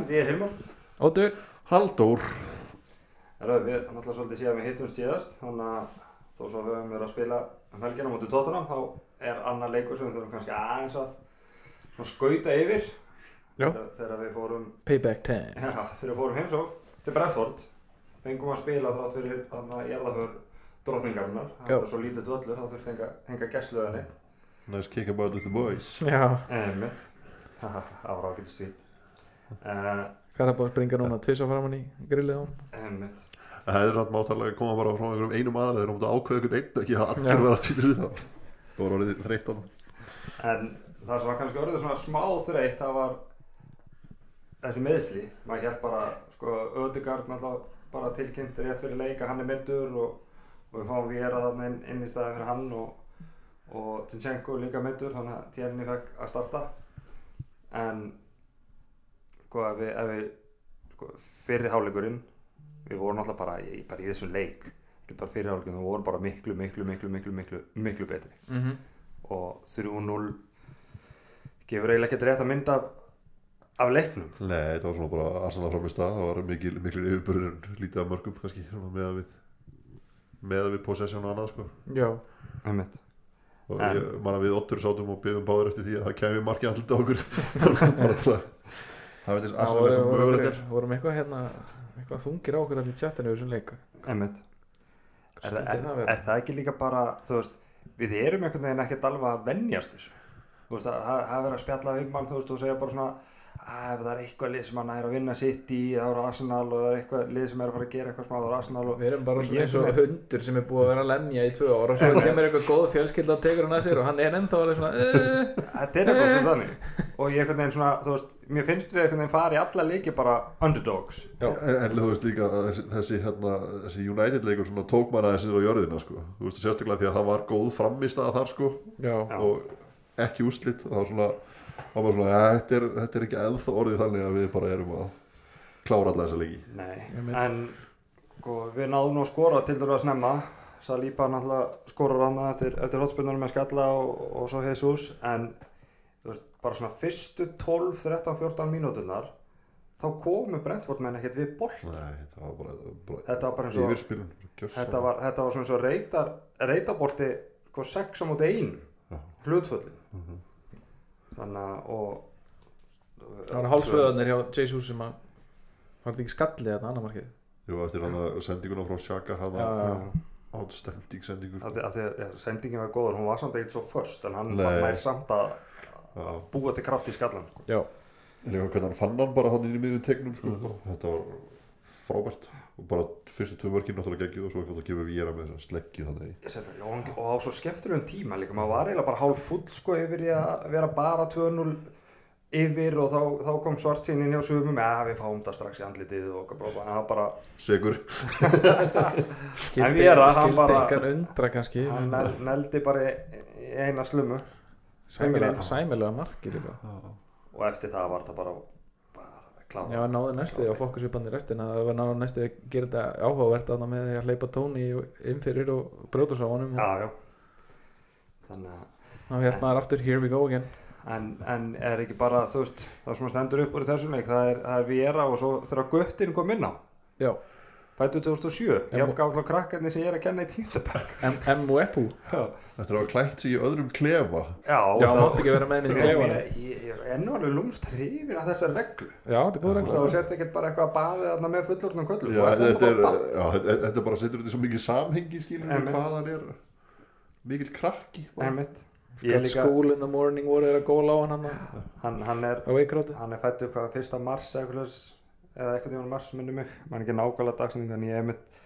Ísland, ég er Hilmar Ótur Halldór. Herra, Við náttúrulega svolítið síðan við hittum síðast þannig að þó svo við höfum verið að spila um helgina mútið tóttunum þá er annar leikur sem við þurfum kannski aðeins að skauta yfir. Já. þegar, þegar við fórum Payback time. Já, þegar við fórum heimsók til Brentford fengum að spila þrátt fyrir þannig að jarðaför drottningarinnar. Það Já. var svo lítið dvöllur, þá þurfti enga, enga gæsluðinni Nice kick about with the boys. Já, það var ágætt svít uh, hvað er það búið að springa núna? Tvisa framann í grillið á hann? Það hefði samt mátalega að koma bara frá einhverjum einum aðra þegar hún átti að ákveða einhvern einn ekki að allir vera að týta við það Það var orðið þreyttan En það sem var kannski orðið svona smá þreytt það var þessi meðsli maður held bara, sko, Ödegard náttúrulega bara tilkynnt rétt fyrir leik að hann er middur og, og við fáum Viera þarna inn, inn í staði fyrir hann og, og Tinchenko líka middur þannig að Tjerni fekk að starta. En sko ef við, ef við sko, fyrir háleikurinn við vorum náttúrulega bara í, bara í þessum leik ekki bara fyrir háleikurinn, við vorum bara miklu, miklu, miklu, miklu, miklu, miklu betri. Mm -hmm. og 3-0 gefur eiginlega ekkert rétt að mynda af, af leiknum. Nei, þetta var svona bara Arsenal framist að það var mikil, mikil yfirbörður lítið af mörgum kannski svona með að við með að við possession og annað sko. Já, Einmitt. og En- ég man að við ottur sátum og byggðum báður eftir því að það kemi markið alltaf okkur. Bara til að það veit þess Já, Arsenal eitthvað vorum, mögulegt er. vorum, eitthvað hérna eitthvað þungir á okkur að því tjattinu þessum leik. Einmitt. Er, er, það er, það ekki líka bara þú veist, við erum einhvern veginn ekkert alveg að venjast þessu? Þú veist, að það er verið að spjalla við mann þú veist, og segja bara svona að ef það er eitthvað lið sem hann er að vinna sitt í þá er Arsenal og það er eitthvað lið sem er að fara að gera eitthvað smá þá er Arsenal og Við erum bara svona eins og hundur sem er búið að vera að lemja í tvö ára og svo kemur eitthvað góð fjölskylda og tekur hann að sér og hann er ennþá alveg svona eh, þetta er eitthvað svona þannig og ég einhvern veginn svona, þú veist, mér finnst við einhvern veginn fara í alla leiki bara underdogs. Já. en, en þú veist líka þessi, þessi, hérna, þessi United leikur svona tók manna þessi á jörðina sko. Þú veist sérstaklega því að það var góð framist að þar sko. Já, og ekki úslit þá svona þá var svona, ja, þetta, er, þetta er ekki ennþá orðið þannig að við bara erum að klára alla þessa leiki. Nei, en sko, við náðum nú að skora til dæru að snemma. Salíba náttúrulega skorur hann eftir, eftir hotspinnunum með skalla og, og svo Jesus en bara svona fyrstu 12, 13, 14 mínúturnar þá komu Brentford menn ekkert við boll Nei, það var bara, bara Þetta var bara eins og- yfirspilun þetta var, þetta var svona eins og reytar reytabolti sko 6 á móti 1 Já. hlutföllin. Mhm. þannig að og það var hálsföðarnir hjá Jesus sem að var þetta ekki skallið þetta annar markið. Jú, eftir hann að sendinguna frá Sjaka hafa átstending sendingur. Sendingin var góður, hún var samt ekkert svo först en hann var nær samt að Já, búa til kraft í skallan sko. já, en ég hvernig hann fann hann bara hann inn í miðjum tegnum sko. þetta var frábært. Og bara fyrstu tvö mörkin náttúrulega geggjuð og svo ekki að gefa við gera með þess að sleggju þannig og á svo skemmtilegum tíma líka. Maður var eiginlega bara hálf full sko yfir í að vera bara 2-0 yfir og þá, þá kom svart sín inn hjá sumum. Eða við fáum það strax í andlitið og það bara Segur En skildi, skildi bara- engan undra kannski hann nel, neldi bara eina slumu sæmilega, sæmilega markið líka. Og eftir það var það bara, bara klára Já, náðu næstu og fókusvipandi restina. Það var náðu næstu að gera þetta áhugavert að með því að hleypa tóni inn fyrir og brjóta svo á honum. Já, já. þannig að þá hérna maður aftur, here we go again. En, en er ekki bara, þú veist, það sem að stendur upp úr í þessum leik, það er, það er Viera og svo þegar Guttin kom inn á, Já, fættu 2007, En- ég gaf krakkarnir sem ég er að kenna í tíndabæk. M- M.O.E.P.U. Þetta er að hafa klætt sig í öðrum klefa Já, Já, það- mátti ekki vera með minn í klefanum Ég, er enn og alveg lúmst hrifin að þessar reglu. Já, þetta er góð Þú regla veist, sért ekkert bara eitthvað að baðið þarna með fullorðnum köllum. Já, Þú ert þetta er, bara að baða. já, þetta, þetta er bara setur þetta í svo mikið samhengi skilur Einmitt. hvað hann er mikill krakki School in the morning voru þeir að góla á hann hann á hann, hann er, er fættu hvað fyrsta mars eitthvað eða eitthvað tíma mars minni mig, maður ekki nákvæmlega dagsending en ég hef mitt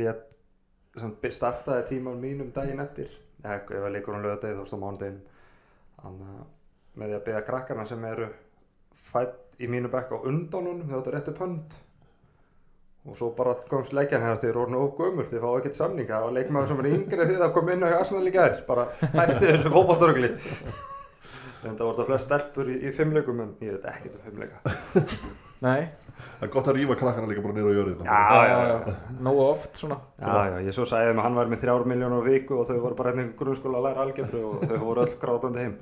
lét startaði tíman mínum daginn eftir. Ef að leikur hann lögadegi þá stóð mánudeginum. Þannig að með því að beða krakkarna sem eru fætt í mínu bekk á undónunum þau áttu réttu pönd og svo bara komst leikjan hefðast þið orðinu of gömur þið fá ekkert samning það var leikmaður sem er yngri því það kom inn á Arsenal í gær bara hætti þessu fótballtörgli en það voru það flest stelpur í, í fimmleikum en ég veit ekkert um fimmleika Nei, Það er gott að rífa krakkana líka bara niður á jörðina Já, já, já. Nógu oft svona Já, já, ég svo sagði þeim að hann var með þrjár miljónur á viku og þau voru bara einhvern grunnskóla að læra algebru og þau voru öll grátandi heim.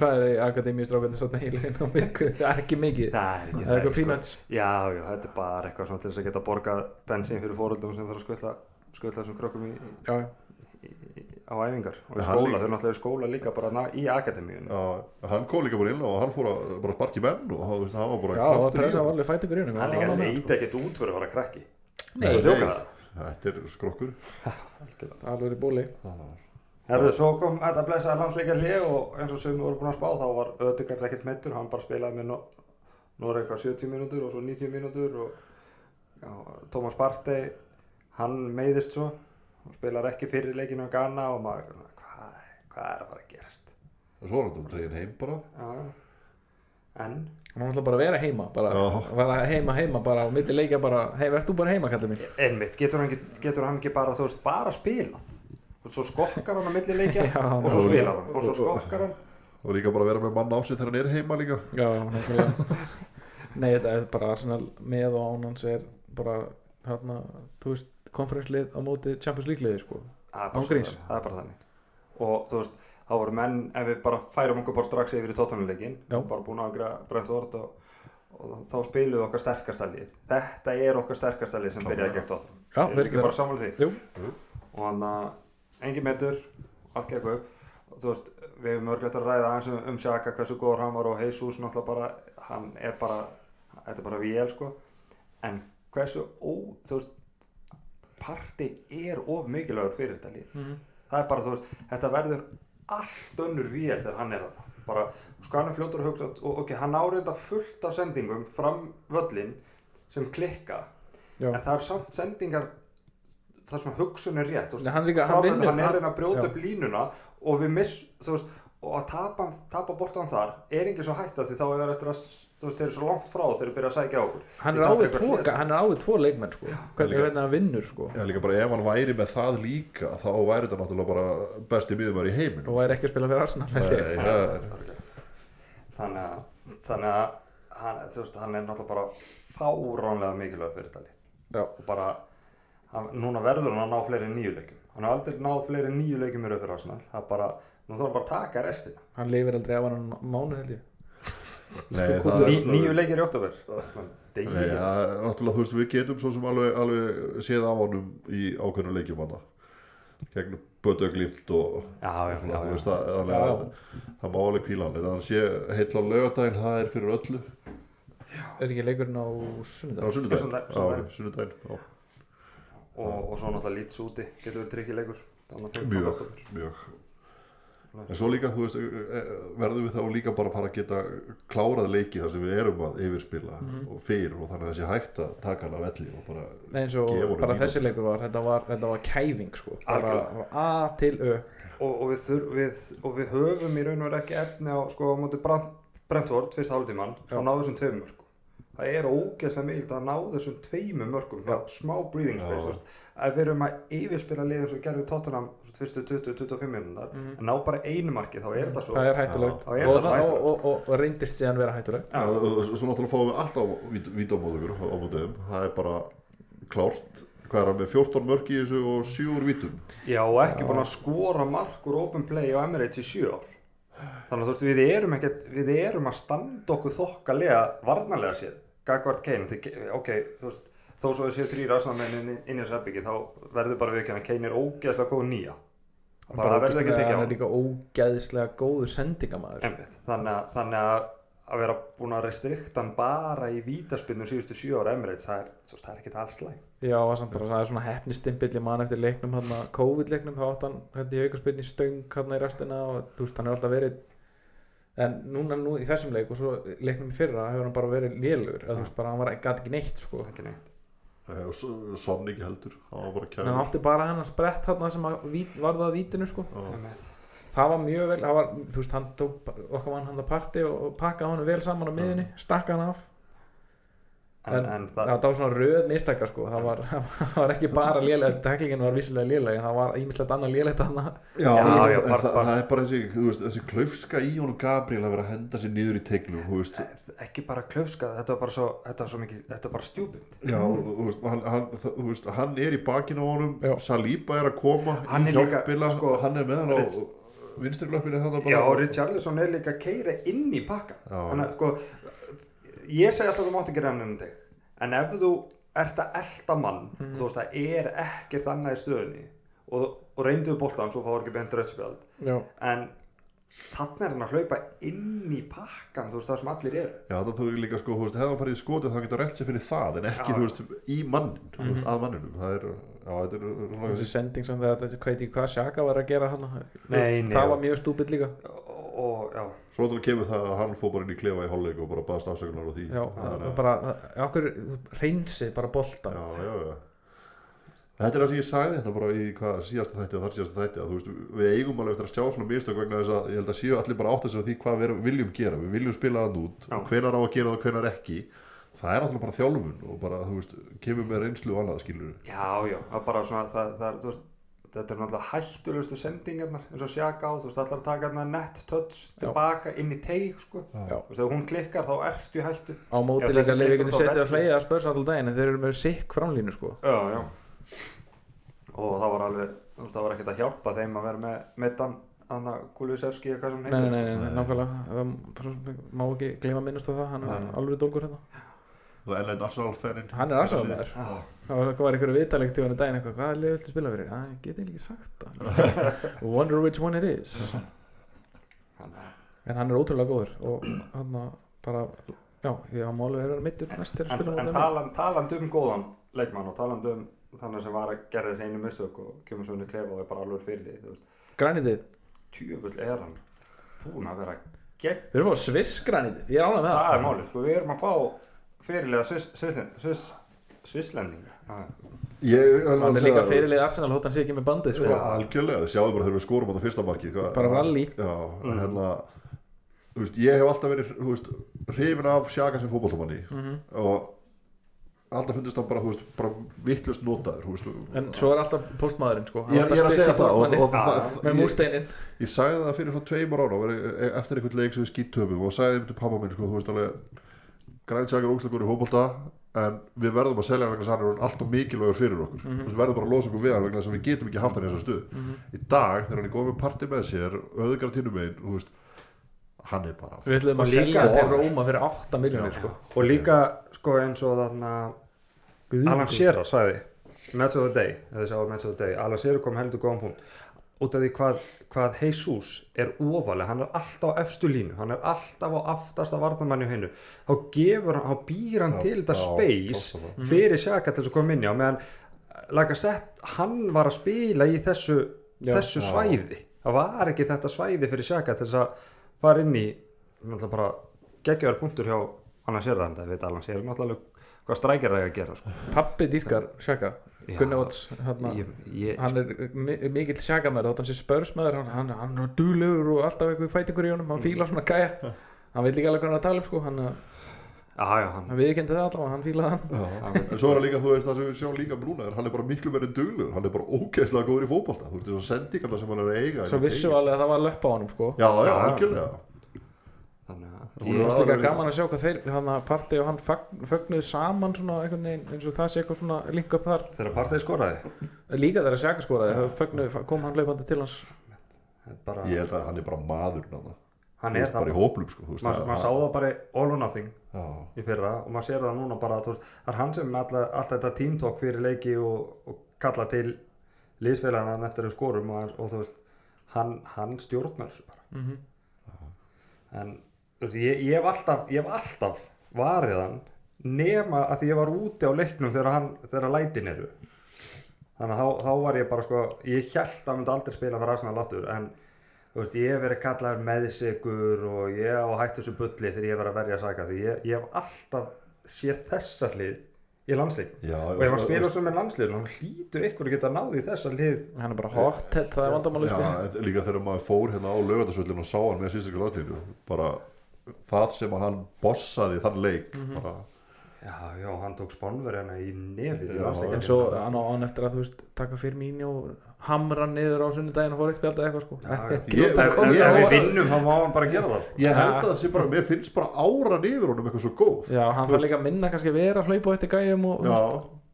Hvað er þið akademíustrákandi satt heilin á viku? Ekki mikið það er ekki Það er eitthvað sko. peanuts já, já, þetta er bara eitthvað svona til þess að geta borgað bensín fyrir fóröldum sem þarf að skutla skutla þessum krökkum í, Já, í, í, á æfingar og í skóla, þau eru náttúrulega í skóla líka bara ná, í akademíun Já, hann kom líka bara inn og hann fór að bara sparki menn og hann, veist, hann var bara já og kraftur í pressa honum. var alveg fætt ykkur innum hann líka leita ekkert út fyrir að vara krakki. Nei, það? Þetta er skrokkur. Alveg í bóli. Herðu, svo kom þetta blessaði landsleikar hlið og eins og sem við vorum búin að spá þá var Ödegard ekkert meittur, hann bara spilaði með no Noreg eitthvað 70 mínútur og svo 90 mínútur og já, Thomas Partey, hann meiðist svo og spilar ekki fyrir leikinu á Ghana og maður, hvað, hvað er að fara að gerast? og svo var hann dregin heim bara. Já, en, Hann ætla bara að vera heima bara, vera heima heima bara og milli leikja bara hei, verð þú bara heima kallið minn? Einmitt, getur hann getur hann ekki bara, þú veist, bara spilað? Og svo skokkar hann á milli leikja Já, og svo já. spilar hann og svo skokkar hann. Og líka bara vera með mann á sig þegar hann er heima líka. Já, nákvæmlega. Nei, þetta er bara Arsenal með og án hans er bara hérna, þú veist, konferenslið á móti Champions League liði sko. Það bara Án gríns. svo- það er bara þannig. Og þú veist, þá voru menn ef við bara færum okkur bara strax yfir í tóttunuleikin Já. bara búin að græða Brentford og, og þá spilum við okkar sterkasta lið. Þetta er okkar sterkasta lið sem byrjaði gegn tóttunum Já, vil ekki bara sammála því. Jú, og hann að engin metur allt gekk upp. Og þú veist, við hefum örglætt að ræða aðeins um, um Sjaka hversu góður hann var og Jesus náttúrulega bara, hann er bara þetta er bara vél sko. En hversu ó, þú veist parti er of mikilvægur fyrir þetta lið Mhm. það er bara, þú veist, þetta verður allt önnur vél þegar hann er þarna bara, hann er fljótur að hugsa og ok, hann áreinda fullt af sendingum fram völlin sem klikka já, en það er samt sendingar þar sem hugsun er rétt veist, Nei, hann líka- hann hann er reyna að brjóta já. upp línuna og við miss, þú veist og að tapa, tapa bortan þar er ekki svo hætta því þá er það eftir að þú veist, þeir eru svo langt frá þeir eru byrjað að sækja á okkur. Hann er ávið tvo, ávið tvo leikmenn sko. Hvernig, hann vinnur sko. Já, líka bara ef hann væri með það líka þá væri þetta náttúrulega bara besti miðumar í heiminum og væri ekki að spila fyrir Arsenal það þannig að, þannig að hann, þú veist, hann er náttúrulega bara fáránlega mikilvæg fyrir þetta lið Já. og bara hann, núna verður hann að ná fleiri en nýju leikjum. Hann har aldrei náð fleiri en nýju leikjum í rauður Það nú þarf hann bara að taka restina. Hann lifir aldrei af hann mánu held ég. Nei, það Ní, er nýju leikir í oktober Nei, það er náttúrulega, þú veist, við getum svo sem alveg, alveg séð af honum í ákveðnu leikjum hann gegn Bötu Glimt og já, já, svona, já, veist það, þannig Já, að það má alveg kvíla hann. En hann sé heill á laugardaginn, það er fyrir öllu. Er ekki leikurinn á á sunnudag sunnudaginn, sunnudaginn. og, og svo náttúrulega líts úti. Getur verið tryggilegur mjög, mjög en svo líka, þú veist, verðum við þá líka bara að fara að geta klárað leiki þar sem við erum að yfirspila Mhm. og fyrir og þannig að þessi hægt að taka hann af velli og bara, Nei, eins og Gefa honum bara þessi leikur var þetta var, þetta var kæfing sko bara Algjörlega. frá A til Ö og, og, við þur, við, og við höfum í raun og veru ekki efni á sko á móti Brentford fyrsta hálftíman Já. þá náðu þessum tveimum mörgum það er ógeðslega mild að ná þessum tveimum mörgum Já. smá breathing space ef við erum að yfirspila liðin svo gerðum við tóttunum fyrstu 20-25 minúndar Mhm. en ná bara einu marki þá er þetta svo. Það er hættulegt. Og, þetta svo og, hættulegt, og, og, og reyndist síðan vera hættulegt. Já, og- og svo náttúrulega fáum við alltaf vítamóðugur á mótiðum, það er bara klárt, hvað er hann með 14 mörg í þessu og 7 úr vítum? Já, og ekki að skora mark úr open play á Emirates í sjö ár. Þannig að þú veist, við erum ekkert við erum að standa okkur þokkalega varnarlega séð, Gagvart Kane ok, þú veist, þó svo við séu þrýra aðstæðamenn inn, inn í þessu herbyggi þá verður bara við ekki að Kane er ógeðslega góð nýja. Bara það verður ekki að tekja á. hann er líka ógæðislega góður sendingamæður þannig að, þannig að að vera búin að restrikta hann bara í vítaspinnum síðustu sjö ára Emirates það er, það er ekkert alls slæm já, bara, það er svona hefnistimpill í mann eftir leiknum hann að COVID-leiknum þá átt hann hérna í aukarspilni stöng hann í restina og þú veist, hann hefur alltaf verið en núna nú í þessum leik og svo leiknum í fyrra hefur hann bara verið lélugur þú veist, bara hann var, gat ekki neitt sko. Ekki neitt. Og svo- Son ekki heldur, hann var bara en hann kæður átti bara hennan sprett hann sem að vít, varða að vítinu sko. Einmitt. það var mjög vel, það var, þú veist, hann tók okkar mann hann að parti og, pakkaði hann vel saman á miðunni, stakka hann af en, En- það, það, var svona röð mistaka sko. Það var, það var ekki bara lélega teklingin var vísilega lélega, það var ímislegt annað lélegt hann Já, Já, en já, það, er bara þessi, þú veist, þessi klaufska í honum Gabriel að vera að henda sér niður í þú veist, ekki bara klöfska þetta var bara svo, þetta var svo mikið, þetta var bara stjúpind já, þú veist, hann, þú veist, hann er í bakinu á honum Já. Saliba er að koma Hann í er líka, hjálpila, sko, hann er með hann á bara Já, og Richarlison er líka að keira inn í pakka. Þannig að sko Ég segi alltaf að þú mátt ekki renna um þig. En ef þú ert að elda mann Mhm. Þú veist það er ekkert annað í stöðunni Og, og reynduðu boltan Svo fáur ekki beint rauðspjald Já, En þannig er hann að hlaupa inn í pakkan Þú veist það sem allir eru. Já, það þurfi líka sko, þú veist, hefði hann farið í skotið þá getur reynt sér fyrir það, en ekki, Já. þú veist, í mannin, þú veist, Mhm. að manninum. Það er, já, þetta er svona þessi sending sem það, þetta veit ég hvað Sjaka var að gera hann Nei, nei, Það var mjög stúpid líka. Og, og já Svo náttúrulega kemur það að hann fór bara inn í klefa í hálfleik og bara baðast afsökunar á því. Já, það að- bara, okkur reynsi bara bolta já, já, já. Þetta er það sem ég sagði þetta bara í hvað síðasta þætti og þar síðasta þætti að þú veist, við eigum alveg eftir að sjá svona mistök vegna þess að ég held að séu allir bara átt að því hvað við erum- viljum gera, við viljum spila það út Já. og hvenar á að gera það og hvenar ekki. Það er alltaf bara þjálfun og bara, þú veist, kemur með reynslu og annað skilur Já, já, það er bara svona það, það, þú veist, Þetta er náttúrulega hættulegustu sendingarnar eins og sjaka á, þú veist, allar taka hérna net touch Já. tilbaka inn í teig sko. Þú veist, ef hún klikkar þá ertu hættu. Á móti Já, líka þessi að leiði klikkur ekki út á setja að hleyja að spörs alltaf daginn en þeir eru með sikk framlínu sko. Já, já. Og það var alveg, þú veist, það var ekkert að hjálpa þeim að vera með metan Anna Kulusevski eða hvað sem heitir. nei, nei, nei, nei nákvæmlega. Það bara má ekki gleyma að minnast á það hann er Nei. alveg dólgur hérna. Og enn einn Arsenal-ferinn Hann er Arsenal maður Já, Það var- einhverju vitalegt til hann daginn eitthvað Hvaða lið viltu spila fyrir? Já, ég get eiginlega ekki sagt það. Wonder which one it is. Er En hann er ótrúlega góður og hann bara Já, ég á málu að vera mittur næst þegar En, spila en taland, taland um góðan leikmann og taland um þannig sem var að gera þessi einu mistök og kemur svo inn í klefa og er bara alveg fyrir því Grænitið, tjöfull er hann búin að vera gegn við erum á Sviss grænitið Ég er ánægð með það. Það er málið, sko, við erum að fá fyrirlega sviss, svisslendinga Ég Hann er líka fyrirlið Arsenal hótt hann sé ekki með bandið sko. algjörlega, þið sjáðu bara þegar við skorum á það fyrsta markið hvað- Bara rally. Já, Mhm. hérna veist, ég hef alltaf verið, veist, hrifin af Sjaka sem fótballtamanni Mhm. og alltaf fundist hann bara, veist, bara vittlust notaður, En svo er alltaf postmaðurinn sko. Ég, alltaf ég er að segja það og, og, það, Með ég, músteinin ég sagði það fyrir svona tveimur ára og verið- eftir einhvern leik sem við skýttöfum og sagði þeim til pappa minn, sko, þú veist alveg grænsjakar og óslegur í fótbolta en við verðum að selja hann vegna þess að hann er alltaf mikilvægur fyrir okkur. Þú veist, við verðum bara að losa okkur við hann vegna þess að við getum ekki haft hann í þessa stuð í dag þegar hann er komið parti með sér öðugar tínum einn, hann er bara Við ætlum að líka- selja hann til Róma fyrir 8 miljónir sko. og líka sko eins og þarna Alan Shearer sagði Match of the Day, Day. Alan Shearer kom heldur góðan punkt út af því hvað, hvað Jesus er ofalega, hann er alltaf á efstu línu hann er alltaf á aftasta varnamanni á hennu þá gefur hann, þá býr hann Já, til þetta já, space það. Mhm. fyrir Sjaka til þess að koma inn í á meðan like sett, hann var að spila í þessu, Já. þessu Já. svæði það var ekki þetta svæði fyrir Sjaka til þess að fara inn í náttúrulega bara geggjöður punktur hjá Alan Shearer þetta veit Alan Shearer náttúrulega hvað strækjar það að gera sko. Pappi dýrkar Sjaka Watts hérna, hann er mi- mikill sjakamæður þótt hann sé spörsmaður hann, hann, hann er duglegur og alltaf eitthvað fætingur í honum hann fílar svona gæja hann veit líka alveg hvað hann er að tala um sko. hann, já, já, hann hann viðkendi það allavega, hann fílaði hann Já. en svo er það líka, þú veist, það sem við sjáum líka Brúna er hann er bara miklu meiri duglegur, hann er bara ógeðslega góður í fótbolta, þú veist, þessar sendingarna sem hann er eiga svo vissu alveg að það var löpp á honum sko. já, já, Já. algjörlega þannig að er finnst líka gaman að sjá hvað þeir hann að parti og hann fögn- fögnuðu saman svona einhvern veginn eins og það sé eitthvað svona link up þar. Þegar partið skoraði? Líka þegar Sjaka skoraði fögnuðu, kom hann leifandi til hans. Er bara, ég held að hann er bara maður náða. hann er bara það í hóplum sko, mað sá það bara all or nothing já, í fyrra og maður sér það núna bara veist, það er hann sem með alla, alltaf þetta tímtók fyrir leiki og, og kalla til liðsfélagana eftir þau skorum og, og þú veist hann, hann stjórnar þessu bara. Mm -hmm. en ég, ég hef alltaf ég hef alltaf varið hann nema að því ég var úti á leiknum þegar, hann, þegar lætin eru. Þannig að þá, þá var ég bara sko ég held að hann myndi aldrei spila fyrir Arsenal áttur en þú veist, ég hef verið kallaður meðsigur og ég á hættu þessu bulli þegar ég hef verið að verja að saka því ég, ég hef alltaf séð þessa hlið í landsleik. Já, og ef hann spila svo með landsliðun hann hlýtur ykkur að geta náði þessa hlið. Hann er bara hot það er vandamáli Já, sko. líka þegar maður fór hérna á lögatarsvöllin og sá hann með sýstaklega landslínu bara það sem að hann bossaði þann leik bara, já, já, hann tók spánverjana í nefið en svo hann á hann eftir að þú veist taka fyrir mín og hamra niður á sunnudaginn og fór eitt spjaldið eitthvað sko. Ég- vinnum þá má hann bara gera það sko. ég held Ja. að það sé bara mér finnst bara áran yfir honum eitthvað svo góð. Já, hann þarf líka að minna kannski vera að hlaupa á eftir gæjum og, Já,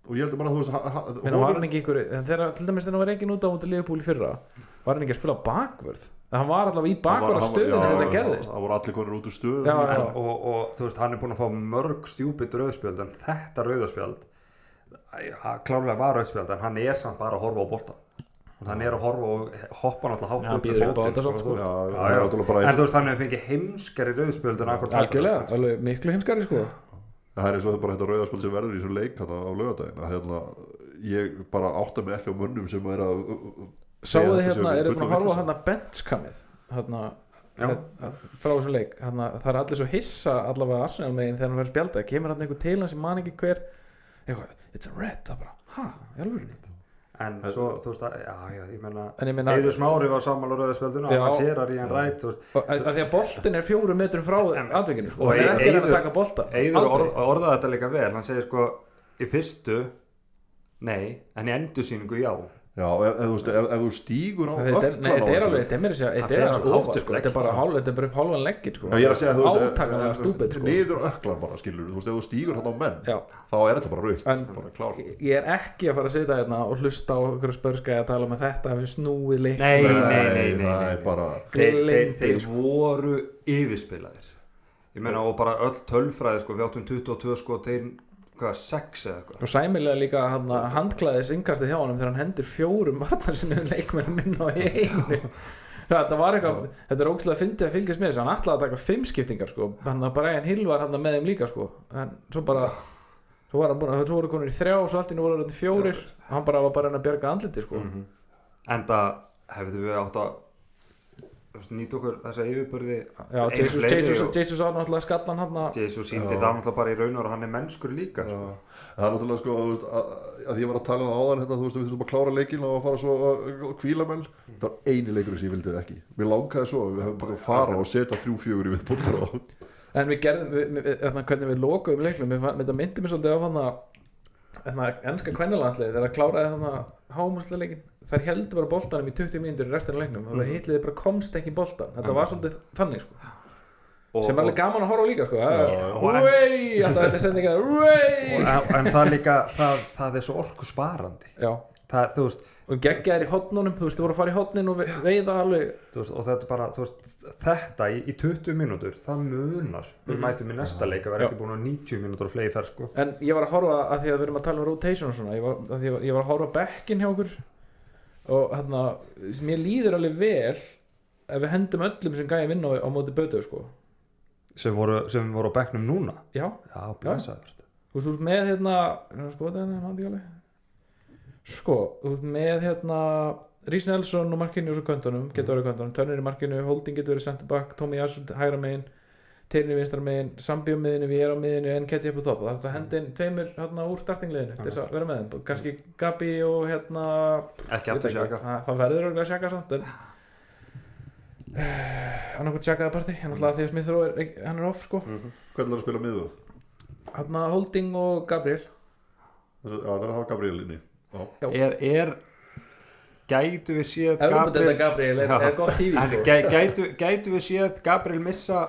og ég bara að þú veist Meina, var hann ekki ykkur, en þegar til dæmis þegar hann var ekki út á Liverpool í fyrra var hann ekki að spila á bakvörð hann var allavega í bakvara stöðinu þegar þetta gerðist. Það voru allir konur út úr Já, já. og, og þú veist, hann er búin að fá mörg stjúpid rauðspjöld en þetta rauðspjöld klárlega var rauðspjöld en hann er samt bara að horfa á bolta og hann er að horfa og hoppa náttúrulega hátt upp á fótinn, þetta samt, sko. Er bara en þú veist, hann hefur fengið heimskari rauðspjöld en algjörlega, alveg miklu heimskari sko. Það er eins og þetta bara þetta rauðarspil sem verður í svo leik ég sáðu þið hérna, alveg eru búin að horfa hérna benchkamið hérna hérna, frá þessum leik. Hérna, það er allir svo hissa allavega Arsenal megin þegar hann verður spjaldað. Kemur hann einhver til hans ég man ekki hver. Eitthvað, it's a red, það bara, ha, í alveg en svo, þú veist, að, já, já, ég menna en ég meina, Heiður Smári var sammála rauðspjöldinu Já. og hann sér að Ríðan Rætt því að boltin er fjórum metrum frá atvikinu sko, og það er ekki að taka bolta. Eiður Aldrei. orð, orðaði þetta líka vel. Hann segir sko, í fyrstu nei, en í endursýningu já já, ef, ef, ef, ef þú stígur á Þetta er, nei, þetta er alveg, þetta er meira að segja, þetta er alveg upp sko, þetta er bara hálf, þetta bara upp hálfan leggir sko, Já, ég er að segja, þú veist, átakanlega stúpid sko. niður öklan bara skilur, þú veist, ef þú stígur hann á menn Já, þá er þetta bara klár ég er ekki að fara að sitja hérna og hlusta á okkur spörskæði að tala um að þetta hefur snúið leik nei, nei, nei, nei, það nei. er bara Þeir, þeir, þeir voru yfirspilaðir. Ég meina og bara öll tölfræði sko, við áttum 22 sko til hvað, 6 eða eitthvað? Og sæmilega líka hann handklæðis innkastið hjá honum þegar hann hendur fjórum varnar sinni leikmennum inn á einu. Þetta var eitthvað, þetta er ógæslega fyndið að fylgjast með þessu, hann ætlaði að taka fimm skiptingar sko, hann að bara einn hill var hann með þeim líka sko, en svo bara svo var hann búin að, svo voru konur í þrjá og svo allt í nú voru þetta fjórir, hann bara var bara að reyna að bjarga andliti sko, mm en það hefðu við átt að nýta okkur þessa yfirbörði já, Jesus, Jesus, og- Jesus á náttúrulega skallan hann Jesus síndi það náttúrulega bara í raun og hann er mennskur líka Já. sko. það er náttúrulega sko að, að ég var að tala um það áðan hérna, þú veist, við þurfum að klára leikinn og að fara svo að kvíla menn það var eini leikur sem ég vildi ekki. Mér langaði svo, að við höfum bara að fara og setja þrjú fjögur í viðbúttur en við gerðum, við, við, við, hvernig við lokuðum leiknum þetta myndi mér svolítið á hann að ennska kvennalandsliði þegar að kláraði hann að hámuslega leikin þær heldur bara boltanum í 20 mínútur í restina af leiknum. Og það hitliði bara komst ekki í boltan þetta var svolítið þannig sko. Og, sem er alveg gaman að horfa líka sko. Uei, alltaf þetta sendinga Uei og, en það líka það, það er svo orku sparandi það, þú veist, og geggjaðir í hotnunum þú veist, þú voru að fara í hotnin og ve- veiða alveg. Veist, og þetta er bara þú veist, þetta í, í 20 mínútur það munar, við Mhm. mætum í næsta leik að vera ekki búin á 90 mínútur og flegi fer sko. En ég var að horfa að því að við erum að tala um rotation og svona, ég var, að því að ég var að horfa bekkin hjá okkur og hérna, mér líður alveg vel ef við hendum öllum sem gæði vinna á, á móti bötu sko. sem voru, sem voru á bekknum núna? Já, já, blessaður þú veist, með hérna sko, þetta er sko, með hérna Rís Nelson og Markinu og svo köntunum getur verið köntunum, Turner í Markinu, Holding getur verið center back, Tommy Asund hægra megin Teirni vinstra megin, Sambi á miðinu við erum á miðinu, en Ketty upp á topp. Það er að hendi inn tveimur hérna úr startingleginu til þess að vera með þeim, kannski Gabi og hérna ekki aftur sjaka það, það verður örgulega sjaka samt en annarkvæmt sjakaða partí en alltaf því að Smith Rowe er, hann er off sko. Mhm. hvernig er að spila miðvöð? hann Holding og Gabriel. Já, það er að hafa Gabriel inni. Já. er, er gætu við séð Gabriel, Gabriel Gabriel er, er gott tífi en sko. gæ, gætu, gætu við séð Gabriel missa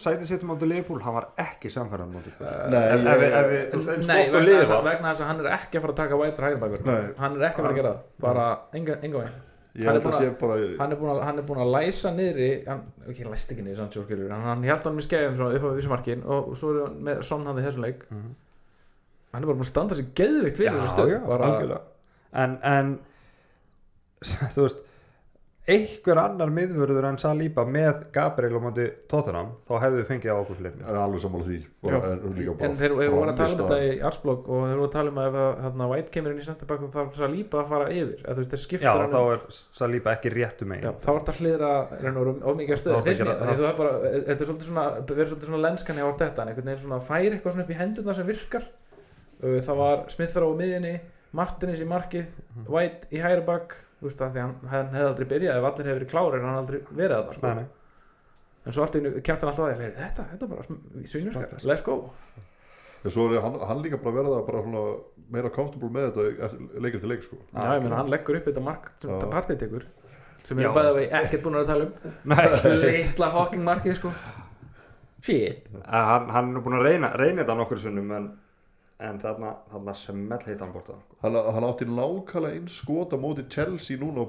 sætið sitt móti Leopold hann var ekki samfærað móti sko. Nei, ef, ef, ég- ef við, þú veist, eins gott að, var vegna þess að hann er ekki að fara að taka White hægirbakur Nei. hann er ekki að fara að gera það bara enga, enga veginn Ég Hann er held að búinn sé bara hann er búin að, hann er búin að læsa niðri hann, ekki hann læst ekki niður samt sjóskilur hann, hann held hann með skefum svona upp á vissumarkin og, svo er hann með sonn hann í þessum leik Mhm. hann er bara búin að standa sér geðvikt fyrir þessu stöð bara, algjörlega en, en þú veist einhver annar miðvörður en Saliba með Gabriel á móti Tottenham þá hefðu við fengið á okkur fleiri Það er alveg sammála því en þeir voru að tala um þetta í Arsblog og þeir voru að tala um að ef að, White kemur inn í centerback þá þarf Saliba að fara yfir. Að þú veist já, þá er Saliba ekki réttu megin. Já, þá er þetta hliðra of mikið að Þá stöðu. ertu Finnst að mér, gera- því þú er bara, þetta er svolítið svona verður svolítið svona lenskan hjá þetta einhvern veginn svona fær eitthvað svona upp í hendurna sem virkar. Uh, það var Smithra á miðinni Martinis í markið Mhm. White í hægri bakk veist það því hann, hann hefði aldrei byrjað ef allir hefði verið klárir en hann aldrei verið að það sko. nei, nei. en svo allt í einu kemst hann alltaf að því, þetta, þetta er bara svísnverkar, let's go En svo er hann, hann líka bara verða bara svona meira comfortable með þetta eftir- leikir til leik sko. Já, ég meina hann leggur upp þetta mark sem þetta partið tekur sem við Já. erum bæðið vegi ekkert búin að tala um Nei. litla fucking markið sko shit hann, hann er búin að reyna, reyna þetta nokkur sunnum en, en þarna, þarna smell heita hann borta hann, hann átti nákvæmlega eins skot á móti Chelsea núna á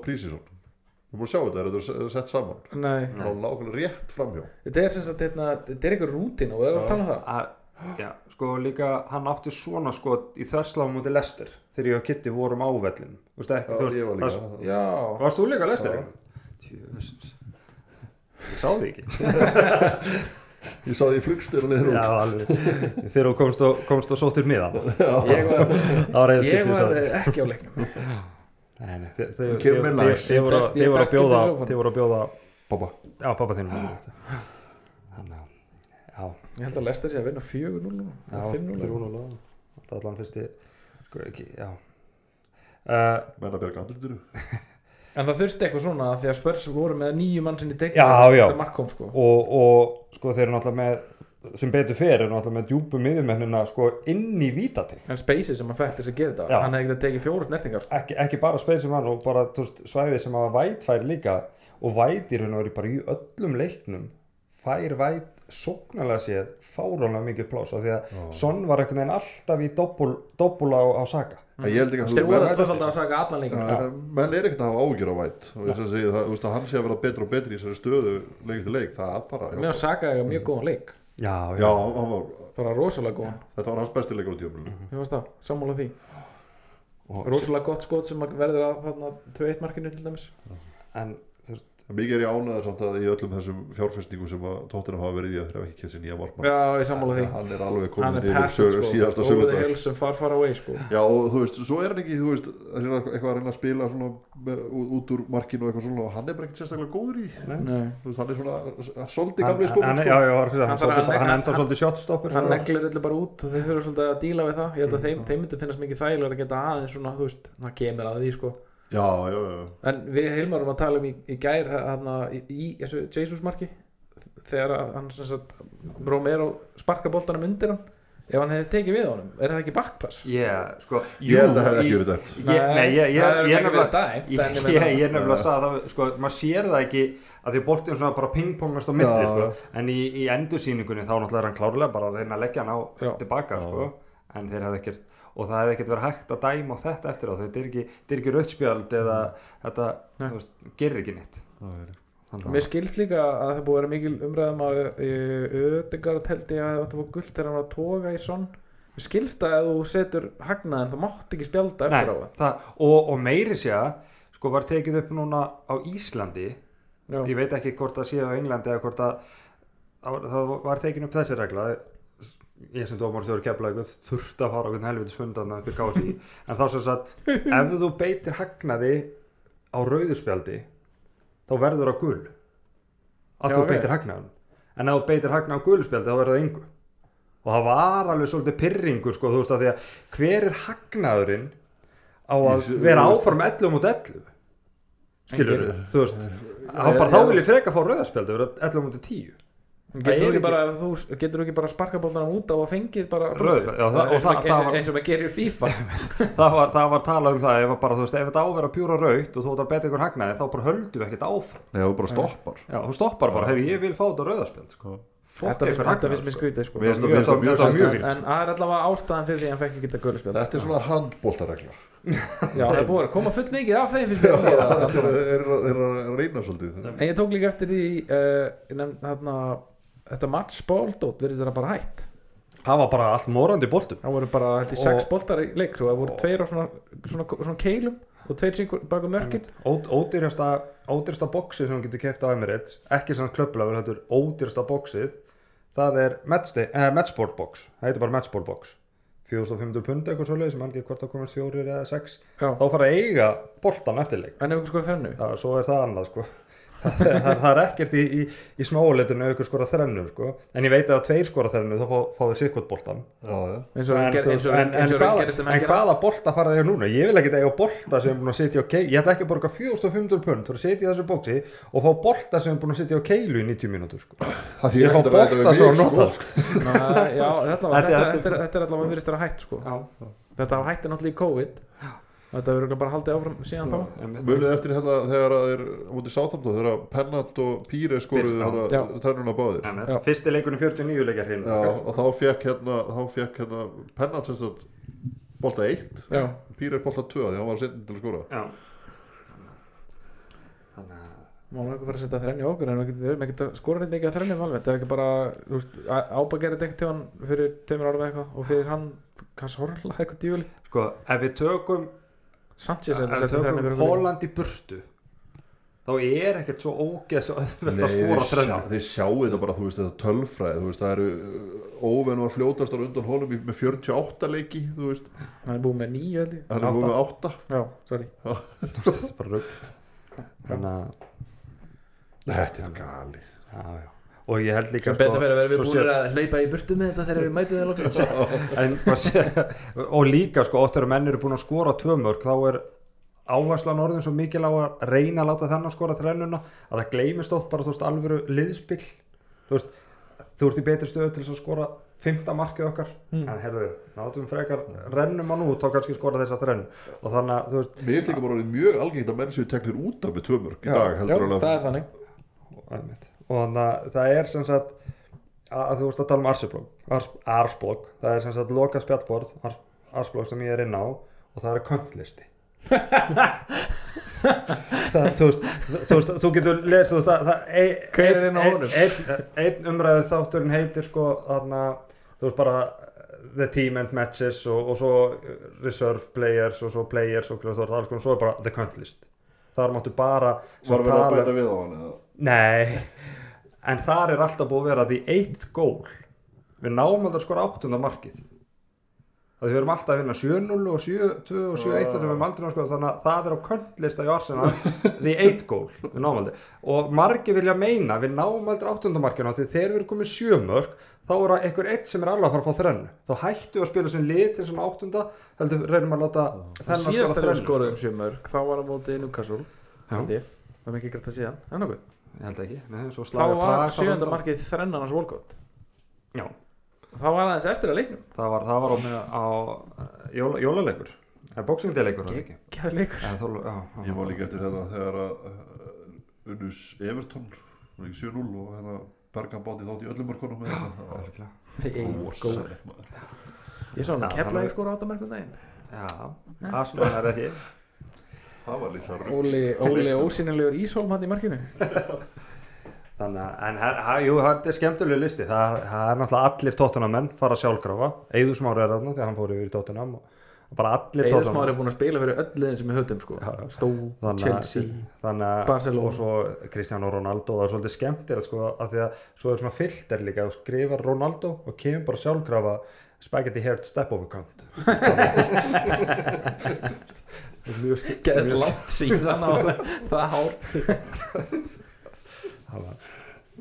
Við múum að sjá þetta, þetta er þetta er sett saman. Nei, Það var nákvæmlega rétt framhjá. Þetta er sem sagt hérna, þetta er eitthvað rútin og við erum að tala um það. Að, já, sko líka hann átti svona sko í þversláum mútið lestir þegar ég og Kitty vorum á vellin þú veist ekki, þú veist, það- varst þú líka Já. Tjöfusins ég sá því ekki Ég sá því í flugstyr og niður já, út alveg. Þegar þú komst og, komst og sóttir miðan ég var, það var eða ég var ekki á leiknum. Nei, nei, þið- voru að- að bjóða þið voru að bjóða Pappa já, pappa þinn þannig að já, Ég held að Lester sé að vinna 4-0 núna, já, eða 5-0 3-0 það er allan fyrsti sko ekki, já. Uh, Menna berga andlitiru En það þurfti eitthvað svona því að Spurs voru með nýju mann sinni degna. Þetta mark kom sko og, og sko þeir eru náttúrulega með sem betur fer eru náttúrulega með djúpu miðumennina sko inn í vítatig En Spacey sem að fætti þess að gera þetta. Hann hefði ekki tekið fjóru snertingar sko. ekki, ekki bara speil sem hann og bara veist, svæði sem að væt fær líka og væt í raun og veru bara í öllum leiknum fær væt sóknarlega séð fáránlega mikið plás af því að Son var einhvern veginn alltaf í doppul á, á saga En ég held ekki að Þeir voru Væt- að saga allan leikin Ja, menn er ekkert að hafa ágjör á væt og þú hann sé að vera betur og betur í þessari stöðu leik til leik, það er bara Mér Saga eitthvað mjög góðan leik. Já, já, hann var, Bara rosalega góðan. Þetta var hans besti leikur á Ég varst það, sammála því. Og, Rosalega gott skot sem verður að þarna 2-1 markinu til dæmis. En þú mikið er ég ánæður samt að í öllum þessum fjárfestingum sem að tóttina hafa verið í að þeir hafa ekki kett sér nýja markmann Já, ég sammála því. Hann er alveg Hann komin er yfir passed sög, sko. síðasta Over the sögudag hill sem far far away sko. Já og þú veist, svo er hann ekki þú veist, er eitthvað að reyna að spila svona með, út, úr markinu og eitthvað svona og hann er bara ekkert sérstaklega góður í því. Nei. Þú veist, hann er svona hann, gamli hann, skóla hann, sko. já, já, hann, Hann hann, hann, hann hann- enda svolítið shotstopper hann neglir öllu bara út og þeir þurfa svolítið að díla við það. Ég held að þeim, þeim myndi finnast mikið þægilega að geta aðeins svona, þú veist, það kemur að því sko já, já, já, en við Hilmar erum að tala um í, í gær hana, í, í þessu Jesus marki þegar að hann Romero sparka boltanum undir hann ef hann hefði tekið við honum, er það ekki backpass? yeah, sko, ég held að það hefði ekki verið dæmt. Ég, nei, ég, ég, það er ég, ekki nefnilega- verið dæmt ég, er nefnilega að sagði það, sko, maður sér það ekki að því boltinn svona bara pingpongast á Já, sko, en í, í endursýningunni þá náttúrulega er hann klárlega bara að reyna að leggja hann á tilbaka, sko, en þeir hefði ekkert, og það hefði ekkert verið hægt að dæma á þetta eftir á, þetta ekki, þetta er ekki rautspjald eða þetta, Nei. þú veist, gerir ekki. Þannig Mér skilst líka að það búið að vera mikil umræðum að Ödegard held ég að það var gullt þegar hann var að toga í sonn Mér skilst að ef þú setur hagnaðin þá mátt ekki spjálta Nei, eftir á það það, og, og meiri sé að, sko, var tekið upp núna á Íslandi, Já. ég veit ekki hvort það sé á Englandi eða hvort að það var- það var tekin upp þessi regla ég sem dómar þjóður keflaðu þurfti að fara hvern helviti svundan en þá sem sagt ef þú beitir hagnaði á rauðuspjaldi þá verður það gul. Að Já, þú beitir hagnaðan en ef þú beitir hagnaði á gulspjaldi þá verður það yngu og það var alveg svolítið pyrringur sko, þú veist að því að hver er hagnaðurinn á að Ég- vera þú áfram 11 mot 11 skilur Enginn. þú veist þá vil ég freka fá rauðaspjaldi vera 11 mot 10 Getur þú bara, þú, getur þú ekki bara sparka boltanum út á að fengið bara Rauð, já, það- og eins, það- eins, var- eins og maður gerir í FIFA það var, það var talað um það ef, bara, þú veist, ef þetta á að vera pjúra raut og þú ætlar að beta ykkur hagnaði þá bara höldum við ekkert áfram. Nei, það bara stoppar. Já, þú stoppar bara, hefur ég vil fá þetta rauðaspjald sko. Þetta finnst þetta mér sko. skrítið sko. Mér finnst Þetta mér finnst það mjög- mjög þetta var mjög en, það er allavega ástæðan fyrir því að hann fekk ekki þetta gulspjald Þetta er svona handbóltaregla Já, það er búið að koma full mikið af þeim mér. Líða, er er að er að reyna svolítið. En ég tók líka eftir því uh, nefn, þarna, þetta match bóldótt verður þetta bara hætt. Það var bara allt morandi í boltum. Það voru bara held Og- sex boltar í leik það voru tveir á svona, svona, svona keilum og tveir syngur baka mörkin. Ó- ódýrasta, ódýrasta boxið sem getur keft á Emirates ekki svona er ódýrasta boxið það er eh, Matchboard box. Það heitir bara Matchboard box. 4500 pund eitthvað svoleið sem ekki hvort það komast fjórir eða sex. Já, þá fara að eiga boltan eftirleik en ef ykkur sko þennu Já, svo er það annað sko það, er- það er ekkert í, í, í smáleitinu ykkur skora þrennu sko en ég veit að tveir skora þrennu þá fá, fá þau sikkvort boltan eins og en, hvaða, bolta fara þau núna ég vil ekki eiga bolta sem er búin að sitja á keilu ég ætla ekki að borga 4500 pund fyrir að sitja í þessu bóksi og fá bolta sem er búin að sitja á keilu í 90 mínútur sko. Það því Ég fá að bolta svo mig, nota, sko. Þetta, er- þetta er allavega virðist vera hætt sko. Þetta hætti náttúrulega í COVID þetta verður bara haldið áfram síðan þá einmitt. Munið eftir hérna þegar það er á móti sáþamdó þegar Pennant og Píre skoruðu Já. hérna Já. þennuna báðir. Já. fyrsti leikunum 49 leikjar hrein Já, og þá fekk hérna þá fekk hérna Pennant sem sagt bolta 1 Já, Píre bolta 2 því hann var setjum til að skora Já. þannig að Má langar bara að setja þrenni okkur en við erum ekkert að skora neitt mikið að þrennum alveg þetta er ekki bara, gerði eitthvað til hann fyrir tveimur árum eða eitthvað og fyrir hann kannski horla eitthvað djúli sko, ef við tökum Sanchez er tökum fyrir okkur Holland í burtu þá er ekkert svo ógeð svo öðvöld að skora þrennu. þeir sjáu þetta bara, þú veist, þetta tölfræði þú veist, það eru óvenn var fljótastar undan honum í- með 48 leiki þú veist, hann er búið með nýju held ég. Hann er búið með 8 já, sorry. Þetta er bara rugg þannig að Þetta er galið. Já, já. Og ég held líka sem betur fyrir að vera við búin sér- að hlaupa í burtu með þetta þegar við mætum sé- og líka sko oft þegar menn eru búin að skora tvö mörg þá er áherslan orðin svo mikil á að reyna að láta þennan skora þrennuna að það gleymist oft bara þú veist alvöru liðspill þú veist þú ert í betri stöðu til þess að skora fymta markið okkar. Mm. en herðu, náttúrum frekar rennum á nú þá kannski skora þess að þrennu. Og þannig að þú veist Mér líka bara orðið mjög algengt að menn séu teknir út af með tvö mörg í Já, dag heldur alveg það er og þannig að það er sem sagt að, að þú veist að tala um Arsblog Ars, Arsblog, það er sem sagt loka spjallborð Ars, Arsblog sem ég er inn á og það er köntlisti það, þú veist þú, veist, þú getur lesið þú veist, það, það, ein, Hver er inn á ein, honum? ein, ein umræðu þátturinn heitir sko þarna, þú veist bara the team and matches og, og svo reserve players og svo players og, og, og, og svo er bara the count þar máttu bara sem Var verið að tala- bæta við á hann eða? Nei, en þar er alltaf búið að vera því eitt gól við náum að skora áttunda markið. Að við erum alltaf að vinna 7-0 og 7-2 og 7-1 og við erum aldrei að skora þannig að það er á köntlista í Arsenal því eitt gól við náum aldrei. Og margi vilja meina við náum aldrei áttunda markinu því þegar við erum komið sjömörk þá er það einhver eitt sem er alveg að fara að fá þrennu. Þá hættu við að spila sem lið til sem áttunda heldur reynum að láta þennan síðast skora þegar við þrennu skoruðum sjömörk þá var á móti Newcastle Já. held ég, það er mikið grætt að síðan en nokkuð, ég held ekki, Nei, svo þá var sjönda markið þrennarnas volkótt Já, það var aðeins eftir að leiknum. Það var, það var á, á uh, jóla, jólaleikur. Það ekki? Gekkjaður leikur. Eða þó, já, já, Ég var líka eftir þetta þegar að uh, unnus Everton var ekki 7-0 og hérna Bergan báti þátt í öllum mörkunum með þetta það eigin góð. Ég sá hann kepla hann- í skora áttamarkum daginn. Já Arsenal er ekki það var litla rugg Óli, Óli ósynilegur Ísholm hann í markinu. Þannig að, en ha, jú, það er skemmtilega listi. Það, það er náttúrulega allir tóttunamenn fara sjálfkrafa, Eður Smári er þarna því að hann fór yfir í tóttunam og, og bara allir Eður Smári er búin að spila fyrir öll liðin sem við höfum sko. Já. Stoke, Þannig Chelsea þannig Barcelona. og svo Cristiano Ronaldo. Það er svolítið skemmtir sko, að því að svo er svona filter líka. Þú skrifar Ronaldo og kemur bara sjálfkrafa spaghetti haired step over count mjög skemmt Geðið langt síðan á það hár.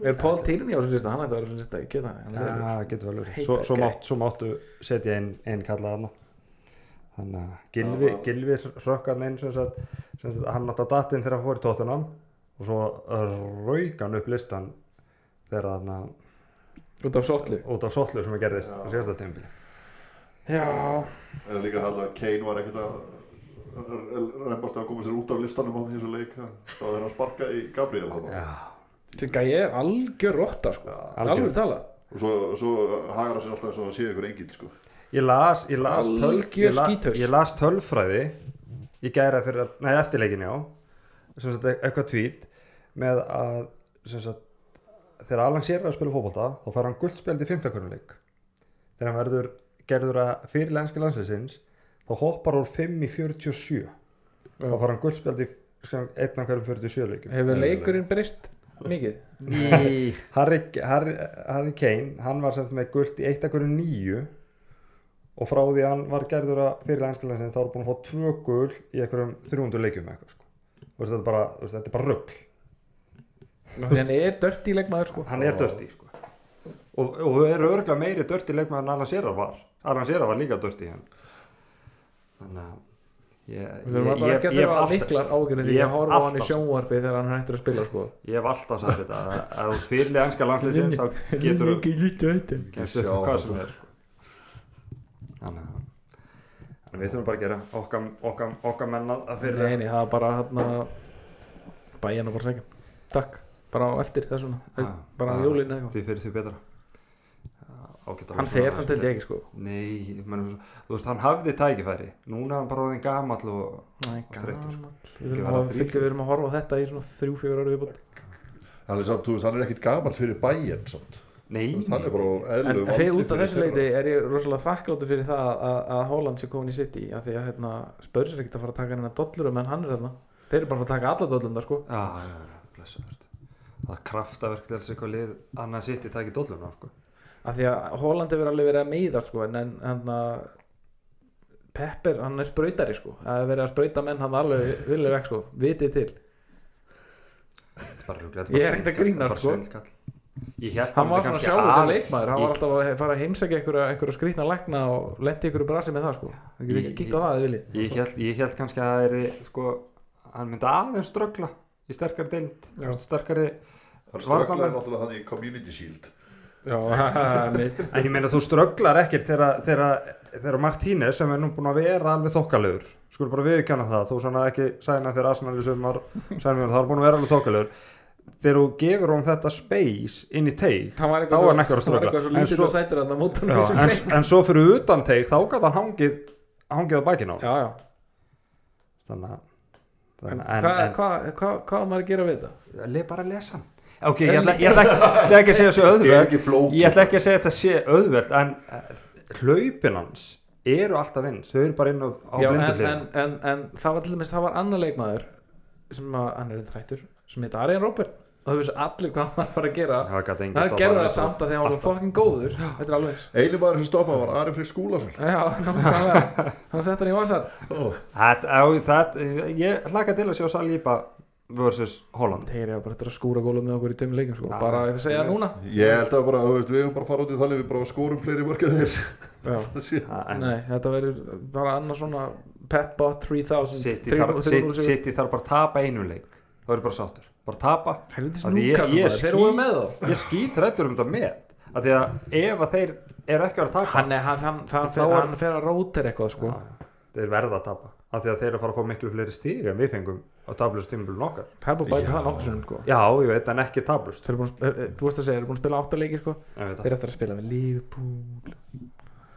Er Paul Tierney á þessu lista? Hann ætti að vera á þessu lista, geta hann Já, það getur vel verið. Svo, svo, mátt, svo máttu setja inn, inn kallað hana þannig að Gilvi. Gilvi rökkarn inn sem sagt, sem sagt, hann átti að datin þegar hann fór í tóttunam og svo rauk hann upp listan þegar hann Út af sotlu? Út af sollur sem að gerðist á síðasta tímpili Já, en líka það að Kane var ekkert að reymbast að koma sér út af listanum á þessu leik þá þegar hann sparkaði í Gabriel þetta er algjör rotta sko. Alveg tala og svo, svo hagar hann sér alltaf eins og að sé ykkur engil sko. ég las, ég las, tölf, ég, la, ég las tölfræði ég gæra fyrir að, nei eftirleikin já. Sem sagt eitthvað tvít með að sem sagt þegar Alan sér að spila fótbolta þá fær hann guldspjald í fimmtakurnuleik þegar hann verður gerður að fyrir lenski landsinsins þá hoppar úr 5 í 47 þá fær hann guldspjald í sko, einn af hverjum 47 leikum Hefur leikurinn breyst mikið? Ný. Harry, Harry, Harry Kane hann var sem sagt með guld í eitt af hverjum nýju og frá því hann var gerður að fyrir lenskilansins þá var búin að fá tvö gul í einhverjum 300 leikjum eða eitthvað sko. Þetta, er bara, þú veist, þetta er bara rugg Þannig hann er dört í leikmaður sko hann er dörti sko. og, og er örgulega meiri dörti leikmaður en Alan Shearer var Alan Shearer var líka dörti hann. Þannig að ég, alltaf ég, ég að hef horfa á hann í alltaf- sjónvarpi þegar hann hættur að spila sko. Ég hef alltaf sagt þetta að að þú fyrirlega enska landsliðsins þá getur ekki lítið þetta kemst upp Sjá hvað sem er sko. þannig að þannig að við þurfum bara að gera okkar, okkar, okkar menn að fyrir Nei, nei, það var bara hann að bæjan og bara segja Takk, bara á eftir þessuna. Já, bara á eitthvað. því fyrir því betra ágætt hann fer samt held ég ekki sko. Nei, svo- þú veist, hann hafði tækifæri. Núna er hann bara orðin gamall og þreyttur, sko. Við erum að þrítugur. fylgja, við erum að horfa á þetta í svona þrjú, fjögur ára viðbútt hann er samt, þú veist, hann er ekkit gamall fyrir bæinn samt, Nei, veist, er En eðlilegu fyrir út af þessu leiti er ég rosalega þakkláttur fyrir það að, að Holland sé komin í City af því að hérna, spörs er ekkert að fara að taka hennar dollurum en hann er þarna. Þeir eru bara að taka alla dollum sko. Já, já, já, blessaður Það er kraftaverk til þess eitthvað lið annað sitt í tæki dolluna sko. Af því að Holland hefur alveg verið að meiða sko, en, en hann að Pepper, hann er sprautari sko. Að verið að sprauta menn hann alveg vilja vekk sko, vitið til. Þetta er bara rugl, Ég er ekkert að grínast, sko. Hann var svona sjálfur sem leikmaður. Hann var alltaf að fara að heimsækja einhverja skrýtna lækna og lendi einhverju brasi með það sko. Það getur ekki kíkt á það Ég held, kannski að það er sko, hann myndi aðeins ströggla í sterkari deild sterkari, hann strögglaði náttúrulega hann í Community Shield Já, en ég meina þú strögglar ekkert þegar, þegar, þegar Martínez sem er nú búin að vera alveg þokkalegur skulum bara viðkjanna það, þú svona ekki sæna fyrir Arsenal í sumar, það er búin að vera alveg þokkalegur. Þegar þú gefur hún þetta space inn í teik Þá svo, hann ekki að að svo En svo- að Já, en, en svo fyrir utan teik þá gæti hann hangið hangið á bakinn á þannig að hvað hva, hva, hvað á maður að gera við þetta? bara lesa hann ok, ég ætla, ég ætla, ekki, ekki að segja þessu flók ég ætla ekki að segja þetta sé auðveld en eh, hlaupin hans eru alltaf vins, þau eru bara inn á, á Já, en, en, en, en það var til dæmis, það var annar leikmaður sem að, hann er eitthvað hrættur sem heit Arjen Robert. Og þau vissu allir hvað hann var að fara að gera það það gerði hann það samt að því að hann var svo fucking góður. Þetta er alveg einu maður sem stoppaði var Ari Freyr Skúlason. Já, nákvæmlega. Hann sett hann í oh. Á, þetta- ég hlaka til að sjá Saliba versus Holland. Þeir eru bara að skúra gólum með okkur í tveim leikum sko. Bara að segja það núna. Ég held að bara, þú veist, við hefum bara fara út í þannig við bara skorum fleiri. Það Nei, þetta verður bara annars svona Peppa 3000 City 3-0 þarf, 3-0 City, sigur. City þarf bara að tapa einu leik. Þá eru bara sáttur, bara tapa. Ég- ég maður, þeir ský- voru með þá. ég skýt rættur um þetta með að því að ef að þeir eru ekki að vera að tapa hann, er, hann, hann, hann, fer, er- hann fer að rótir eitthvað sko. Þeir verða að tapa. Af því að þeir eru að fara að fá miklu fleiri stíg en við fengum á tablustímulun okkar. Er bara bæta það nokkuð sinnum sko. já, ég veit, en ekki tablust Þeir eru búin, að sp- eh, þú veist að segja, þeir eru búin að spila átta leikir sko. ég veit þeir það, eru eftir að spila með Liverpool.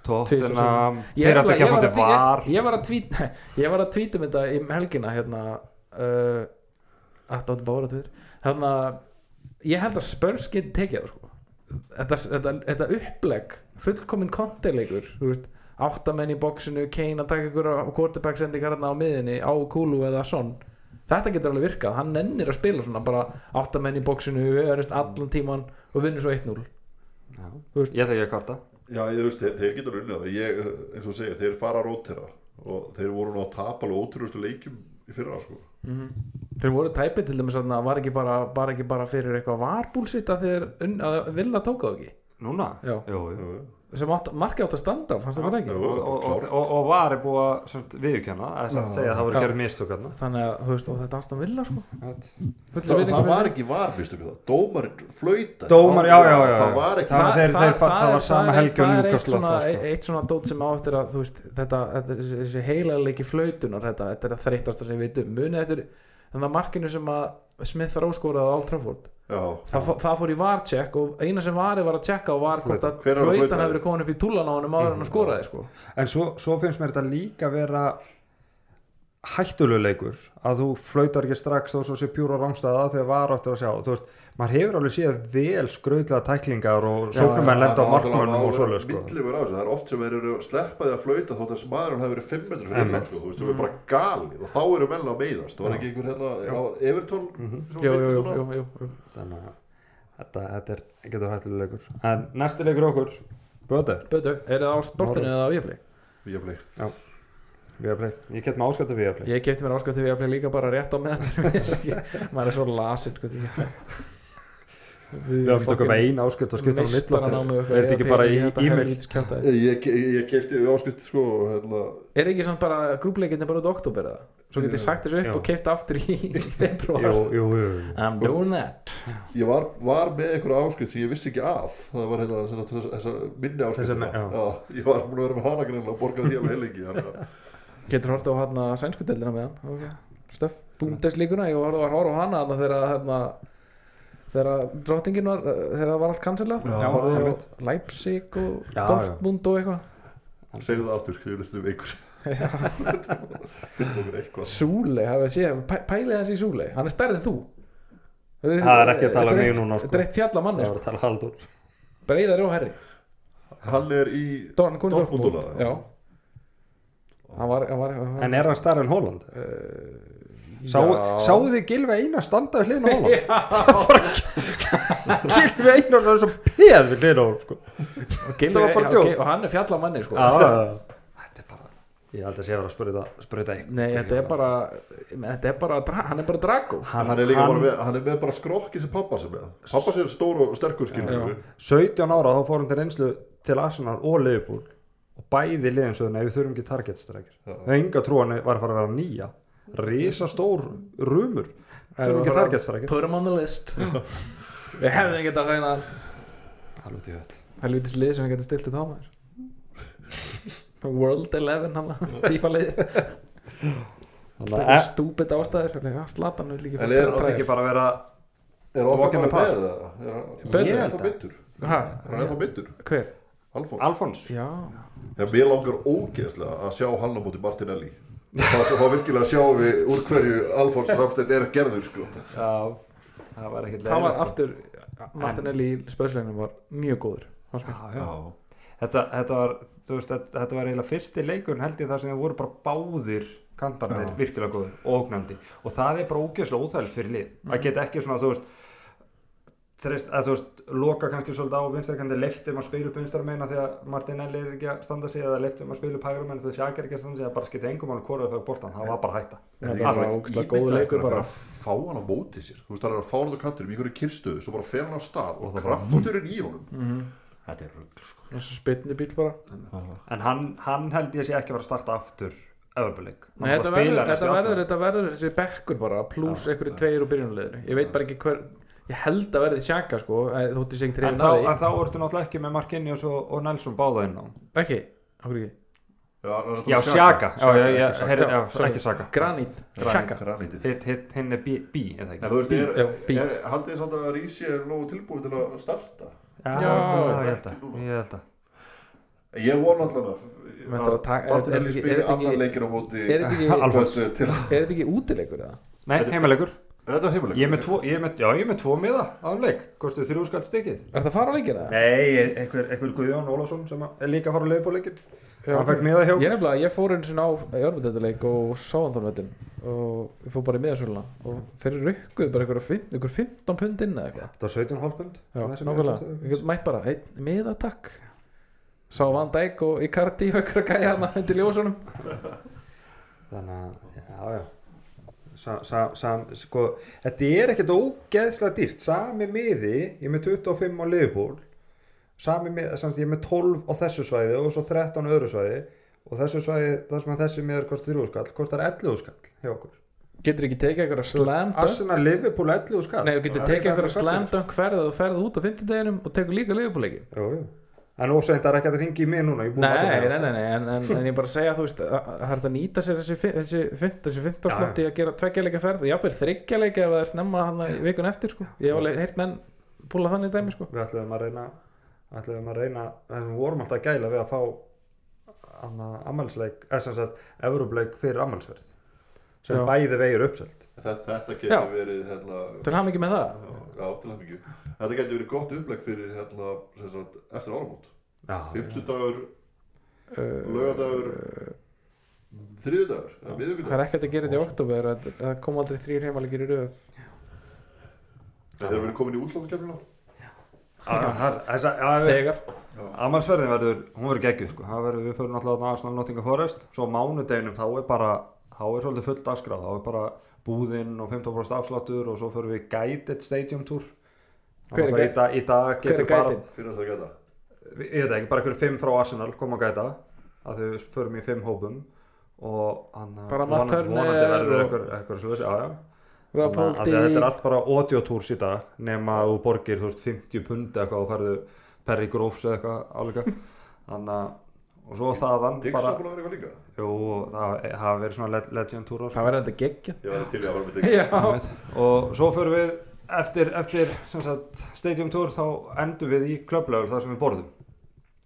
Tóttunam Ég þeir er ekki að bara- móti ég var var að- ég var að tweet ég var að tweet um þetta í helgina hérna uh, að áttu bára tviður hérna ég held að Spurs geti tekið það sko. þetta, þetta, þetta upplegg fullkomin kontileikur þú veist áttamenn í bóksinu, Kane að taka ykkur á quarterback sendingar hérna á miðinni á Kulu eða Son þetta getur alveg virkað, hann nennir að spila svona bara áttamenn í bóksinu, allan tíman og vinnur svo 1-0 Já. Þú veist- ég ekki að kvarta Já, ég veist, þeir, þeir getur unnið ég, eins og segja, þeir fara að rótera og þeir voru nú að tapa alveg ótrúustu leikjum í fyrra, sko þeir voru tæpið til dæmis að var ekki bara, bara, ekki bara fyrir eitthvað varbúlsitt að þeir unn, að vilja tóka það ekki núna? Já. Jú, jú. Já, sem átt, marki átt að standa á, fannst það bara ekki. Og, og, og, og, og var er búið að viðurkenna að segja að það voru gerð mistök þannig að þú veist og þetta að vilja sko. Það, það var ekki varmist það Dómarinn flauta Dómar, já, já, já, Það var ekki Það- það var er- sama er- og það er eitt svona, sko. eitt svona dót sem á eftir að þú veist, þetta, þetta þessi, þessi heila leiki flautunar þetta, þetta er að þreytasta sem við veitum munið eftir þannig að markinu sem að Smith ráskoraði á Old Trafford Já, það, fó- það fór í varcheck og eina sem varið var að checka og var hvort að flautan hefur verið komin upp í túlan á honum áður en að skoraði sko. en svo, svo finnst mér þetta líka vera hættulegur að þú flautar ekki strax þó svo sé pjúra rángstæða þegar var áttur að sjá. Þú veist, maður hefur alveg séð vel skrautlega tæklingar og sóknumenn lenda á markmönnum og svoleið sko. Milligur á þessu, það er oft sem þeir eru sleppaði að flauta þótt að maðurinn hefur verið 5 metrar fyrir innan, sko, þú veist, það er bara galið og þá eru menn að meiðast, það var ekki einhver hérna á Evertón Mhm. þannig að þetta, þetta er getur hættulegur en næsti leikur okkur Böður, Böðu, er það á sportinu eða á Viaplay? Viaplay. Viaplay. Ég get með ásköldu Viaplay. Ég kefti mér því Viaplay líka bara rétt á meðan. Maður er svo lasin sko, við höfum tökum ein ásköldu og skipta á Mistar hann á mitt mig Er þetta ekki bara í e-mail? Ég, ég, kefti áskipt sko hérna, Er ekki samt bara grúpleikinni bara út í oktober eða? Svo getið sagt þessu upp Jú. og keift aftur í, í februar jú, jú, jú. I'm doing that ég var, var með einhverja áskipt sem ég vissi ekki af það var hérna þessa, minni Þessa- já. ég var búin að vera með hana greinlega og borgaði því alveg heilengi Getur hort á hérna sænsku deildina með hann okay. Stöf, búndeslíkuna Ég var að horfa á hana þarna þegar hérna, þegar drottingin var þegar það var allt einmitt. Leipzig og Já, já. Dortmund og eitthvað. Segðu það aftur, við þurftum eitthvað. Súle, hafið að sé, pæ, pælið hans í Súle. Hann er stærri en þú. Það er ekki að tala um mig núna, sko. þetta er eitt fjalla Það manni var sko. að tala haldur breyðari og herri hann er í Dortmund, hann var, hann var, hann, En er hann starri en Holland? uh, Sáu sáu þið Gilvi Einar standa við hliðin á? Gilvi Einar var svo peð við hliðin á sko. og, bara og, hann er fjalla manni sko. Já, já, já. Þetta er bara Ég held að sé að vera að spruta, nei, þetta er bara þetta er bara, hann er bara Drago hann, er líka bara með, hann er með bara skrokki sem pappa sem með pappa sem er stór og sterkur skilur Já. 17 ára þá fór hann til reynslu til Arsenal og Liverpool og bæði liðin svo við þurfum ekki targetstrækir það er enga trú hann var að fara að vera nýja risastór rumur. Þurfum ekki targetstrækir put him on the list. Við hefðum ekki að segja hann alveg til þetta helvitis lið sem við getum stilt upp á maður. World 11 hann FIFA lið. Að stúpid ástæður Slatan vil ekki En fá er- það ekki bara að vera er okkar bara með það er er Ég held að. byttur Ha, hann er ennþá byttur hver? Alfons. Alfons. Já. Mér langar ógeðslega að sjá hann á móti Martinelli. Það þá virkilega sjáum við úr hverju Alfons samstætt er gerður sko. já það var ekkert það var leiðilegt, sko. aftur Martinelli í spöðsleginum var mjög góður já, já. Þetta, þetta var þú veist, þetta, þetta var eiginlega fyrsti leikurinn held ég þar sem það voru bara báðir kantarnir virkilega góður og ógnandi og það er bara ógeðslega óþægilegt fyrir lið að geta ekki svona þú veist þreist, að þú veist, loka kannski svolítið á vinstarkandi leiftum að spila upp vinstar meina því að Martinelli er ekki að standa sig eða leiftum að spila upp hægra meina því að Sjaka er ekki að standa sig að bara skipta engum alveg hvora þegar bortan, það var bara hætta. Það var bara bara ímynda góður leikur bara. að fá hann á móti sér. Þú veist það er að fá hann á kantinum í einhverju kyrstöðu svo bara fer hann á stað og það bara- krafturinn í honum. Mhm. þetta er rugg sko. þessu spytni bíl bara. En hann, hann held ég sé ekki að vera að starta aftur öðrubuleik Nei, þetta verður, þetta, verður, þetta verður þessi bekkur bara pluss einhverju tveir úr byrjunuleginu ég veit bara ekki hver ég held að verði sjaka sko eh, en, trefin þá, að en því þá ertu náttúrulega ekki með Marquinhos og, og Nelson báða inn á. Ekki, okkur ekki. Já, Sjaka, ekki Sjaka granít, sjaka hinn er bí, En haldið þið samt að Rísi er nógu tilbúið til að starta? já, ég held að ég held að. Ég von allan að er spili þetta annan leikir á móti er þetta ekki, er útileikur eða? nei, Þetta- Er þetta heimuleikur? ég er með tvo, ég er með, já, ég er með tvo miða á þeim leik. Kostu þrjú skall stikið? Er það að fara á leikina? nei, einhver, einhver Guðjón Ólafsson sem er líka að fara að leiða på leikin Já, hann fekk miða hjá ég nefnilega, ég fór einu sinni á jörgmyndaleik og sáðandarvettin og ég fór bara í miðasöluna. Og þeir rukkuðu bara einhver, fimm, einhver 15 pund inn eða eitthvað. Það var 17 hólpund Já, nákvæmlega, ég get mætt bara einn miðatakk sá Van Dijk og Icardi og ykkur sa, sa, sa, sko, þetta er ekkert ógeðslega dýrt. Sami miði, ég er með 25 á Liverpool sami miði, samt ég er með 12 á þessu svæði og svo 13 á öðru svæði. Og þessu svæði, það sem að þessi miður kostar 3 skall, kostar 11 skall hjá okkur. Getur ekki tekið Þú slam dunk? Arsenal Liverpool 11 skall. Nei, þú getur tekið ekki hægt einhverja að slam kvarta dunk ferð út á 50 deginum og tekur líka liðbúleikin þessu. Jú, jú. En óseint það er ekki að ringi í mig núna ég er búinn Nei, að nei, athuga nei, það, nei, en, en, en ég bara að segja þú veist, að að það er að nýta sér þessi, fi- þessi, þessi, þessi 15 Já, slotti að gera tveggjarleika ferð og jáfnvel þryggjarleika ef það er snemma hann í vikun eftir sko. ég hef alveg heyrt menn púla þannig dæmi sko. sko. við ætlum að reyna ætlum að reyna, við vorum alltaf að gæla við að fá ammælsleik, eða sem sagt Evropleik fyrir ammælsverð sem Já. bæði vegir uppselt Þetta, þetta getur verið hérna, til ekki með það já, já, til hamingju Þetta getur verið gott upplegg fyrir hérna, sem sagt, eftir áramót. Já, Fimmtudagur, uh, Laugardagur, þriðudagur eða það miðvikudagur er ekkert að gera þetta í oktober að- það kom aldrei þrýr heimalegir í röð. Þeir eru verið komin í útsláttakefnina þegar. Þegar ammælsverðin verður, hún verður geggjuð sko. Það verður, við fyrir náttúrulega á Arsenal Nottingham Forest. Svo á mánudeginum þá er bara þá er svolítið fullt afskráð, þá er bara búðinn og 15% afsláttur og svo fyrir við Guided Stadium Tour Hver er að í, dag- hver getur er bara? Fyrir að það geta ég veit ekki, bara einhver fimm frá Arsenal koma að gæta að þau förum í fimm hópum og hann Matt vonandi, verður einhver svo þessi, já já. Þetta er allt bara audiotúrs í dag nema að þú borgir þú veist 50 pund eitthvað og ferðu Perry Groves eða eitthvað álíka. Þannig að og svo þaðan bara er eitthvað jú, það hafa verið svona le- legend túrar það verður þetta geggja og svo fyrir við eftir, eftir sagt, Stadium Tour þá endum við í klöflögur þar sem við borðum.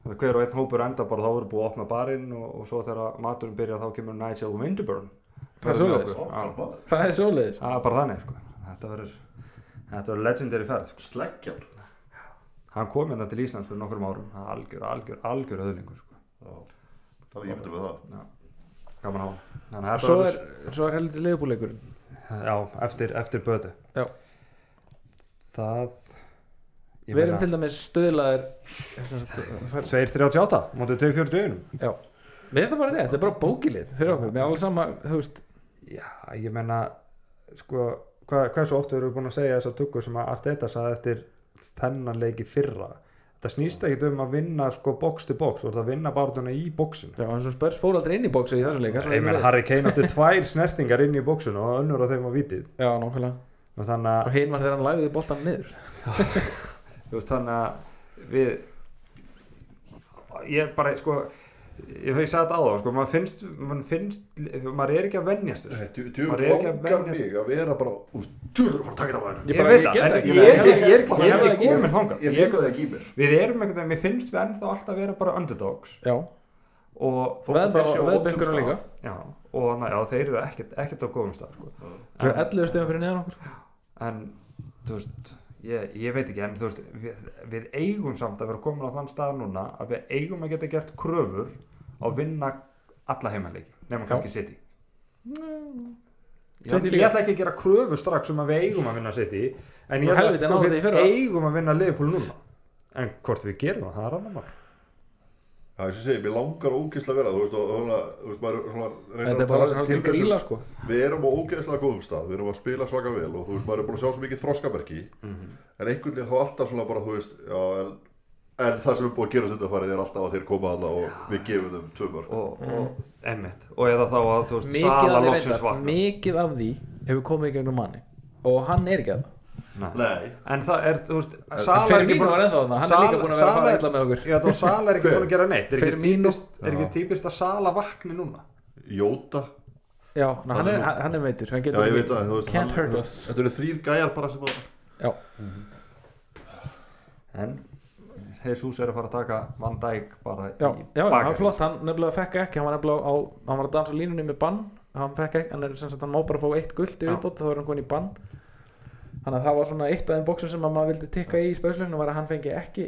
Þannig að hver og einn hópur enda bara þá erum búið að opna barinn og, og svo þegar maturinn byrjar þá kemur Nigel Winterburn. Það er svoleiðis? Já, Það er svoleiðis. Það er bara þannig sko. þetta verður þetta verður legendary ferð sko. Sleggjar. Hann kom hérna til Íslands fyrir nokkrum árum. Það er algjör, algjör, algjör öðlingur sko. Það er ég myndi með það gaman að hafa þannig að Svo er, svo er heldur leifbúleikurinn verður já, eftir, eftir böti Já. Það Við erum til dæmis stöðlaðir sem sagt, fær- 2.38 mótið 2.41 Já. Mér finnst það bara rétt, þetta er bara bókilið fyrir okkur, er alveg sama, Já, ég menna sko, hvað, hvað svo oft erum við búin að segja þessar tuggur sem að Arteta sagði eftir þennan leiki fyrra? Þetta snýst ekkit um að vinna sko box to box og það vinna barðuna í boxinu. Já, eins og spörs fór aldrei inn í bóksi í þessum leik erum menn við- Harry Kane átti tvær snertingar inn í boxinu og önnur af þeim var vitið Já, nákvæmlega og þannig Og að, hinn var þegar hann læfiði boltan niður. Þú veist, þannig að við ég bara sko ég hef sagt á það sko, maður finnst, maður finnst maður er ekki að venjast þessu. Djúvel Maður er ekki að mig að vera bara var að taka það maður Ég ég, bara- veit ég það, það ég er Ég ekki, ég er ekki, ég ég er Ég Ég- fengu það ekki í mér. við erum einhvern veginn, mér finnst við ennþá alltaf vera bara underdogs. Já, og, Þótt að þeir séu á líka stað. já, og na, já, þeir eru ekkert, ekkert á góðum stað sko. Það er en, 11 stöðum fyrir neðan okkur en þú veist ég, ég veit ekki, en þú veist við, við eigum samt að vera komin á þann stað núna að við eigum að geta gert kröfur á að vinna alla heimaleiki nema Já. kannski City ég, City ég líka. ætla ekki að gera kröfur strax um að við eigum að vinna City en ég ætla sko, náðu því í við eigum að vinna Liverpool núna en hvort við gerum það, það er annar mál Já, þess að segja, mér langar ógeðslega að vera þú veist, og svona, þú veist, maður svona reynir að er tala sig til þessu. sko. Við erum á ógeðslega góðum stað, við erum að spila svaka vel og þú veist, maður er búin að sjá svo mikið þroskamerki. En einhvern veginn þá alltaf svona bara, þú veist, já, en, en það sem er búið að gera stundarfarið er alltaf að þeir koma aðna og við gefum þeim tvö mörg. og, og emmitt og eða þá að þú veist Mikið Sala loksins vakna mikið af því hefur komið í gegnum manni og hann er ekki að það Nei. En það er, þú veist, Sala er ekki búin var ennþá þarna, hann er líka búin að vera að fara illa með okkur. Já, þú Sala er ekki búin að gera neitt. Er ekki típist, er ekki Já. típist að Sala vakni núna? Jóta, Já, ná, hann, Hann er, er- hann, er meitur hann já getur ég ekki- veit það, þú veist, Can't hann- hurt us. þetta eru þrýr gæjar bara sem að, Já, En Jesus er að fara að taka Van Dijk bara já, í já, það var flott, hann nefnilega fekk ekki hann var nefnilega á, hann var að dansa á línunni með bann. Hann fekk ekki, hann er sem sagt, hann má bara fá eitt guld í Já. viðbót, þá er hann komin í bann þannig að það var svona eitt af þeim bóksum sem að maður vildi tikka í spöðslefnum var að hann fengi ekki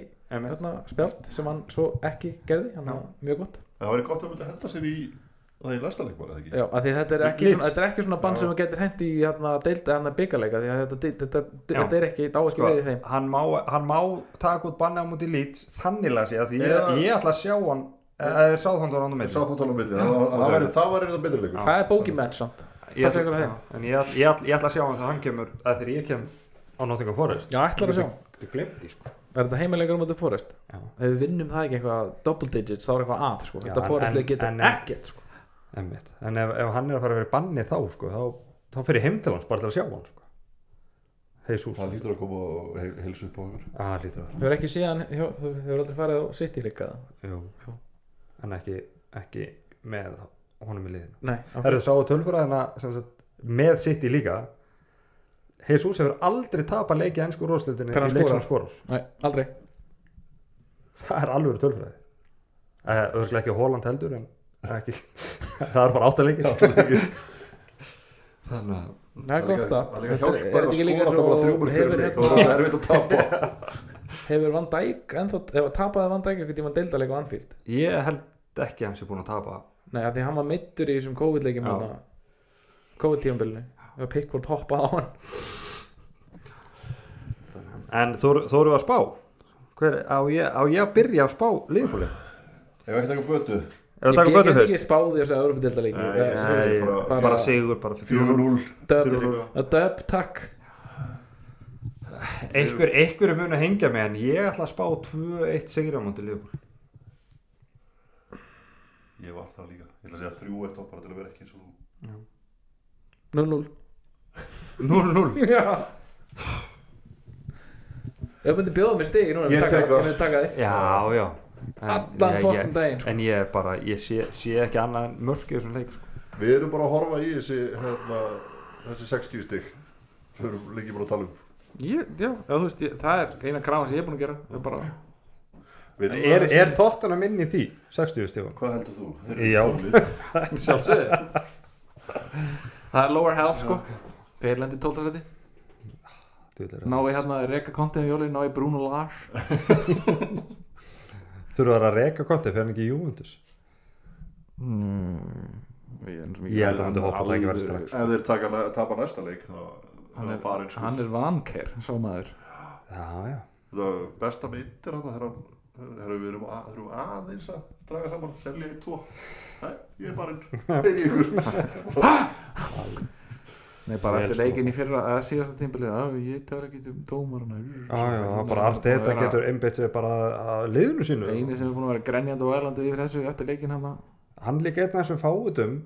spjald sem hann svo ekki gerði, hann var mjög gott. Það væri gott að myndi henda sér í, það er læsta leikmar, eða ekki? Já, af því þetta er ekki, svona, þetta er ekki svona bann sem þú getur hendi í hérna, byggarleika því að þetta, þetta, þetta, þetta er ekki, þetta á ekki Sko, við í þeim. hann, má, hann má taka út banni á múti Leeds þannig að sé að því ég, Eða- ég ætla að sjá hann eða er sáþóndan hann á Ég milli sá það tala um milli, það var- það væri- það væri þetta betri leikur. Já. Það er bókimenn samt Ég þeim. já, en ég, ætla- ég, ætla- ég ætla að sjá hann þegar hann kemur að þegar ég kem á Nottingham Forest Já, ætlar að sjá í sko Er þetta heimilegur um þetta Forest? Já. Ef við vinnum það ekki eitthvað double digits þá er eitthvað að sko. Já, Þetta en- en- getur en- ekkert sko. Einmitt. En ef, ef hann er að fara að vera banni þá sko, þá, þá fyrir heim til hans bara til að sjá hann sko. Jesus Það lítur að koma og heilsa upp á okkur. ah, lítur að Þau eru ekki síðan, hjá- þau eru aldrei farið á City líka Jú. Jú. en ekki, ekki með honum í liðinu. Nei, Það eru sáu tölfræðina sem sagt, með sitt í líka. Jesus hefur aldrei tapað leikið ennsku róslutinni í leik sem skorar Nei, aldrei. Það er alveg tölfræði. Eh, Öðrslega ekki Holland heldur en ekki, það er bara áttaleikir Þannig að Það er gott stað. Það er líka er- hjálpar er að ekki líka skora alltaf bara svo þrjúmur hérna, og það er erfitt að tapa. hefur Van Dijk ennþá, ef að tapaði Van Dijk eitthvað tíma deildarleik á Anfield? Ég held ekki að hann sé búin að tapa Nei, því hann var meittur í þessum þarna, COVID-tímabilinu. Ef Pickford hoppaði á hann. En þú eru að spá. Hver, á, ég, á ég að byrja að spá liðbúli Ef ekki taka bötu, Ef við taka bötu Ég get ekki spáði þessu Európa-deildarleiki Nei, Það- nei. Nei, bara- bara, bara- sigur bara fyrir 4-0. Dub, Þrjú- að dub, takk. Einhver, einhver er mun að hengja mig en ég ætla að spá 2-1 sigur á móti liðbúli Ég var það líka. Ég ætla að segja 3-1 þá bara til að vera ekki eins og þú. 0-0 0-0 Já Ég myndi bjóða mig stigi núna Ég taka, tek það. Ég taka þig Já, já En Allan ég- fokkin ég- daginn sko. En ég bara, ég sé, sé ekki annað en mörk í þessum leik sko. Við erum bara að horfa í þessi, hérna, þessi 60 stygg. Við erum lengi bara að tala um. ég, já, já, þú veist, ég, það er eina krafa sem ég er búin að gera það er bara, Er, er tóttunum inn í því? 60 stífum Hvað heldur þú? Já. formið. sjálfsögði það er lower half sko þeir lendir tóltasæti ná í hérna Reka Conte í jóli ná í Bruno Lars Þurfa það að reka kontið fyrir hann ekki í Juventus mm, Ég held að hann myndi hoppa það ekki verið strax. Ef þeir taka, tapa næsta leik þá hann er er, farin sko hann er vanker sá maður Já, já Það er besta með Inter hann þegar hann þegar við erum, að, erum aðeins að draga saman, selja í tvo. Nei, ég er farin, einn í ykkur Nei, bara eftir leikin í fyrra að síðasta tímbilið, að ég tala ekki um dómarana. Já, já, það er bara allt þetta getur einbeitt sig bara að liðinu sínu. Eini sem er búin að vera grenjandi og ælandi yfir þessu eftir leikin hann Hann líka einn af þessum fáutum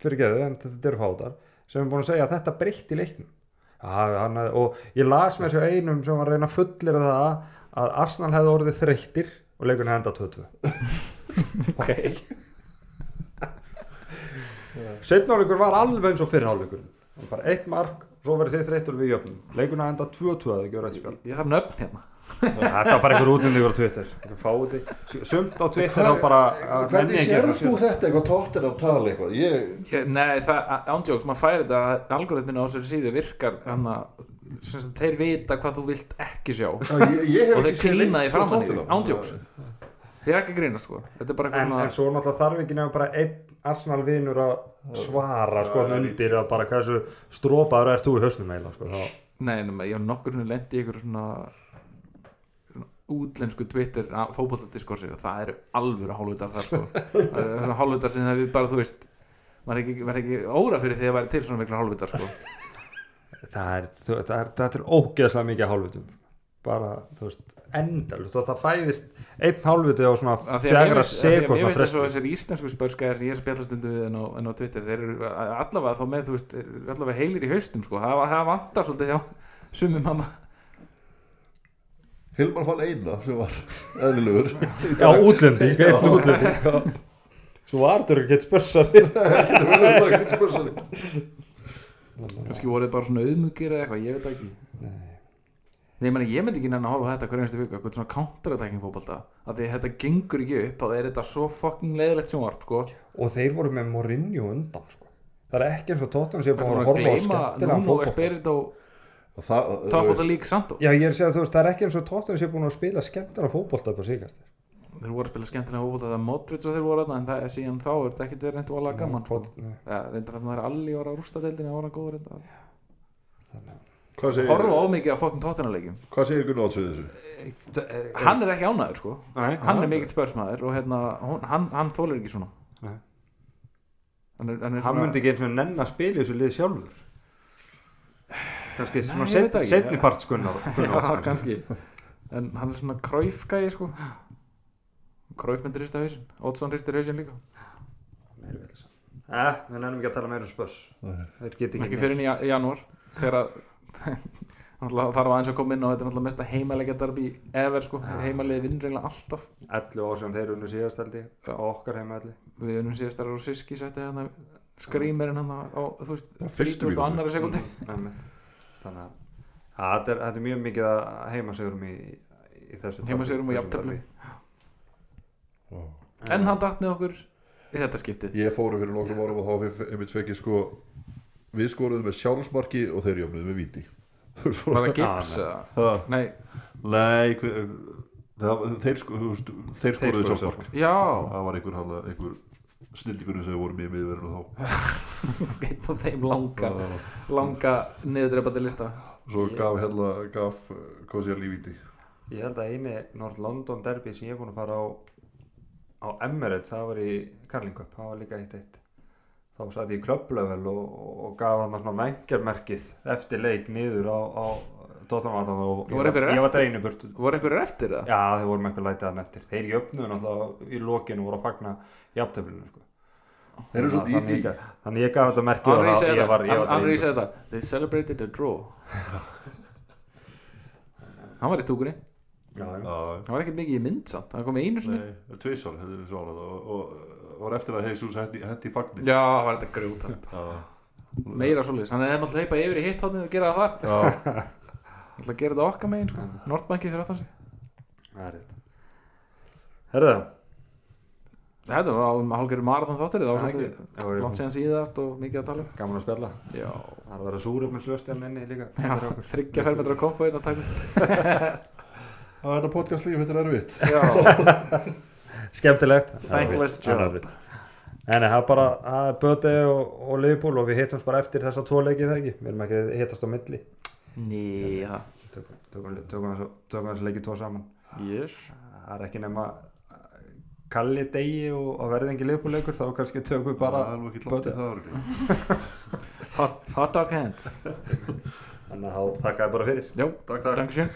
fyrir geðu, en þetta eru fáutar sem er búin að segja að þetta breytti leiknum. Já, hann, og ég las með þessu einum sem var að reyna að fullir það að Arsenal hefði orðið þreyttir og leikunni enda 2-2 ok. Setnáleikur var alveg eins og fyrirháleikur bara eitt mark, svo verið þið þreyttur við jöfnum. Leikunni enda 2-2 að þau gera eitt spjál ég þarf nöfn hérna. Þetta var bara einhver útlendingur á Twitter. Sumt á Twitter þá bara Hvernig sér að þú þetta eitthvað? Tóttir af tala eitthvað? Ég, ég, nei, það, ándjóks, maður færi þetta algoritminu á þessari síðu virkar hann að sagt, þeir vita hvað þú vilt ekki sjá. Og Já, ég, ég hef þeir ekki séð klína því frá framan í því, ándjóks þeir er ekki að grínast sko. Þetta er bara en, eitthvað en svo náttúrulega þarf ekki nefnum bara einn Arsenal vinur að svara sko Já, undir að bara hversu strópaður ert þú í hausnum eiginlega sko. þá- Nei, nema, ég hef nokkur sem lendi í ykkur svona svona útlensku Twitter fótbolladiskorsi og það eru alvöru hálfvitar þar sko. Það eru svona hálfvitar sem það við bara, þú veist maður er ekki, er ekki óra fyrir því að væri til svona mikla hálfvitar sko það er, það er, það er ógeðslega mikið hálfvitum bara, þú veist, endalust og það fæðist einn hálfviti á svona fjagra finnst- af því að mér sekundna finnst þess fresti. að þessir íslensku spörskæðar sem ég er spjallastundu við en á, en á Twitter þeir eru allavega þá með, þú veist, allavega heilir í haustum sko, það, það vantar svolítið hjá sumum hann Hilmar fann eina sem var eðlilegur. Já, útlending, einn útlending. Svo Artur gett spörsari. Getur verið að taka til spursinni kannski voruð bara svona auðmugir eða eitthvað, ég veit það ekki. Nei, ég, meni, ég myndi ekki nenni að horfa þetta hverju einstu viku, eitthvað svona counterattacking fótbolta. Af því þetta gengur ekki upp það er þetta svo fucking leiðilegt sjónvarp sko. og þeir voru með Mourinho undan sko. það er ekki eins og sé Það búin er að að horfa á skemmtilega Espirito Það, ég er að veist, það er ekki eins og Tottenham sé búin að spila skemmtilega síkast þeir voru að spila skemmtilega fótbolta það er Modric og þeir voru þarna en það er síðan þá er þetta ekkert verið reynd og alveg gaman sko. ja, reyndar að það er allir ára að rústa deildinni ára góður reyndar. Hvað segir, horfa ómikið á fokkin tóttunarleikum hvað segir Gunnar við þessu? hann er ekki ánæður sko. Nei, hann er mikill spörsmaður og hérna, hún, hann, hann þólar ekki svona. Nei. hann, er, hann, er hann myndi ekki eins og nenn að spila þessu lið sjálfur. Kannski svona Nei, ég veit það ekki. setni part skunnar Já, kannski. En hann er svona kræfgæði sko Kræf myndir rista hausinn Ótsson ristir hausinn líka Eh, við nennum ekki að tala meira um spörs Þeir geti ekki Ekki fyrir í ja- janúar Þegar að náttúrulega þarf aðeins að koma inn og þetta er náttúrulega mesta heimalega darbi ever sko Já. Heimalegi vinnur eiginlega alltaf 11 ár sem þeir unnu síðast held ég Já. á okkar heima allir Við unnum síðast þar á Siski setti hérna Skrýmerinn hann á, þú veist Já, fyrstu 30 og mínútu. annari sekundi Einmitt. þannig að að þetta er, þetta er mjög mikið að heimasigurum í, í þessu Heimasigurum og þessu jafntefli. darbi. En hann datt með okkur í þetta skiptið. Ég fóru fyrir nokkrum árum og þá við einmitt fekk ég sko Við skoruðum með sjálfsmarki og þeir jöfnuðu með víti. Var það gips? Ha, Nei, Nei, hver, það, þeir, sko, þeir skoruðu sjálfsmark. já. Það var einhver, einhver snildingurinn sem voru mjög miðverðinu þá. Geitt á þeim langa langa niðurdreipandi lista. Svo gaf hérna, gaf Kossi Alli víti. Ég held að eini North London derby sem ég er búin að fara á á Emirates, það var í Carling Cup það var líka 1-1 þá satt ég í klubblöfel og, og gaf hann svona mengjarmerkið eftir leik niður á, á Tottenham og ég, var- ég var eftir? dreinu burtu voru einhverjir eftir það? Já, þeir voru með eitthvað lætið hann eftir. Þeir jöfnuðu náttúrulega í lokinu voru að fagna jafntöflinu, sko. Þeir eru svolítið í Þannig því ég- Þannig ég gaf þetta merki og ég var, það they celebrated a draw hann var í stúkunni Já, já. Hann var ekkert mikið í mynd samt hann kom einu svona og, og var eftir að Jesus hendi, hendi í fagnir já, það var þetta grjóta Já, meira svoleiðis. Hann hefði mátt hleypa yfir í hitt hóðnið og gera það þar. Að gera þetta okkar megin sko. Nortbanki fyrir aftan sig. Það er rétt. Herðu. Þetta var á hálfgerður marathon þáttur Það var Það svolítið langt síðan síðast og mikið að tala um. Gaman að spjalla. Já, Það er að vera súr upp með slöstjan inni líka já fyrir okkur. þryggja fermetra koppa einn að taka Það er þetta podcast líf, þetta er erfitt. Já, Skemmtilegt. Thankless job. nei, það er bara Böti og, og Liverpool og við hittumst bara eftir þessa tvo leikið það ekki? Við erum ekki að hittast á milli. Ný, það Tökum, þessu- leikið tvo saman. Yes. Það er ekki nema Kalli degi og, og verði engi Liverpool leikur þá kannski tökum við bara er örugglega. Hot, hot dog hands. Þannig að þá þakka ég bara fyrir. Já, Takk, takk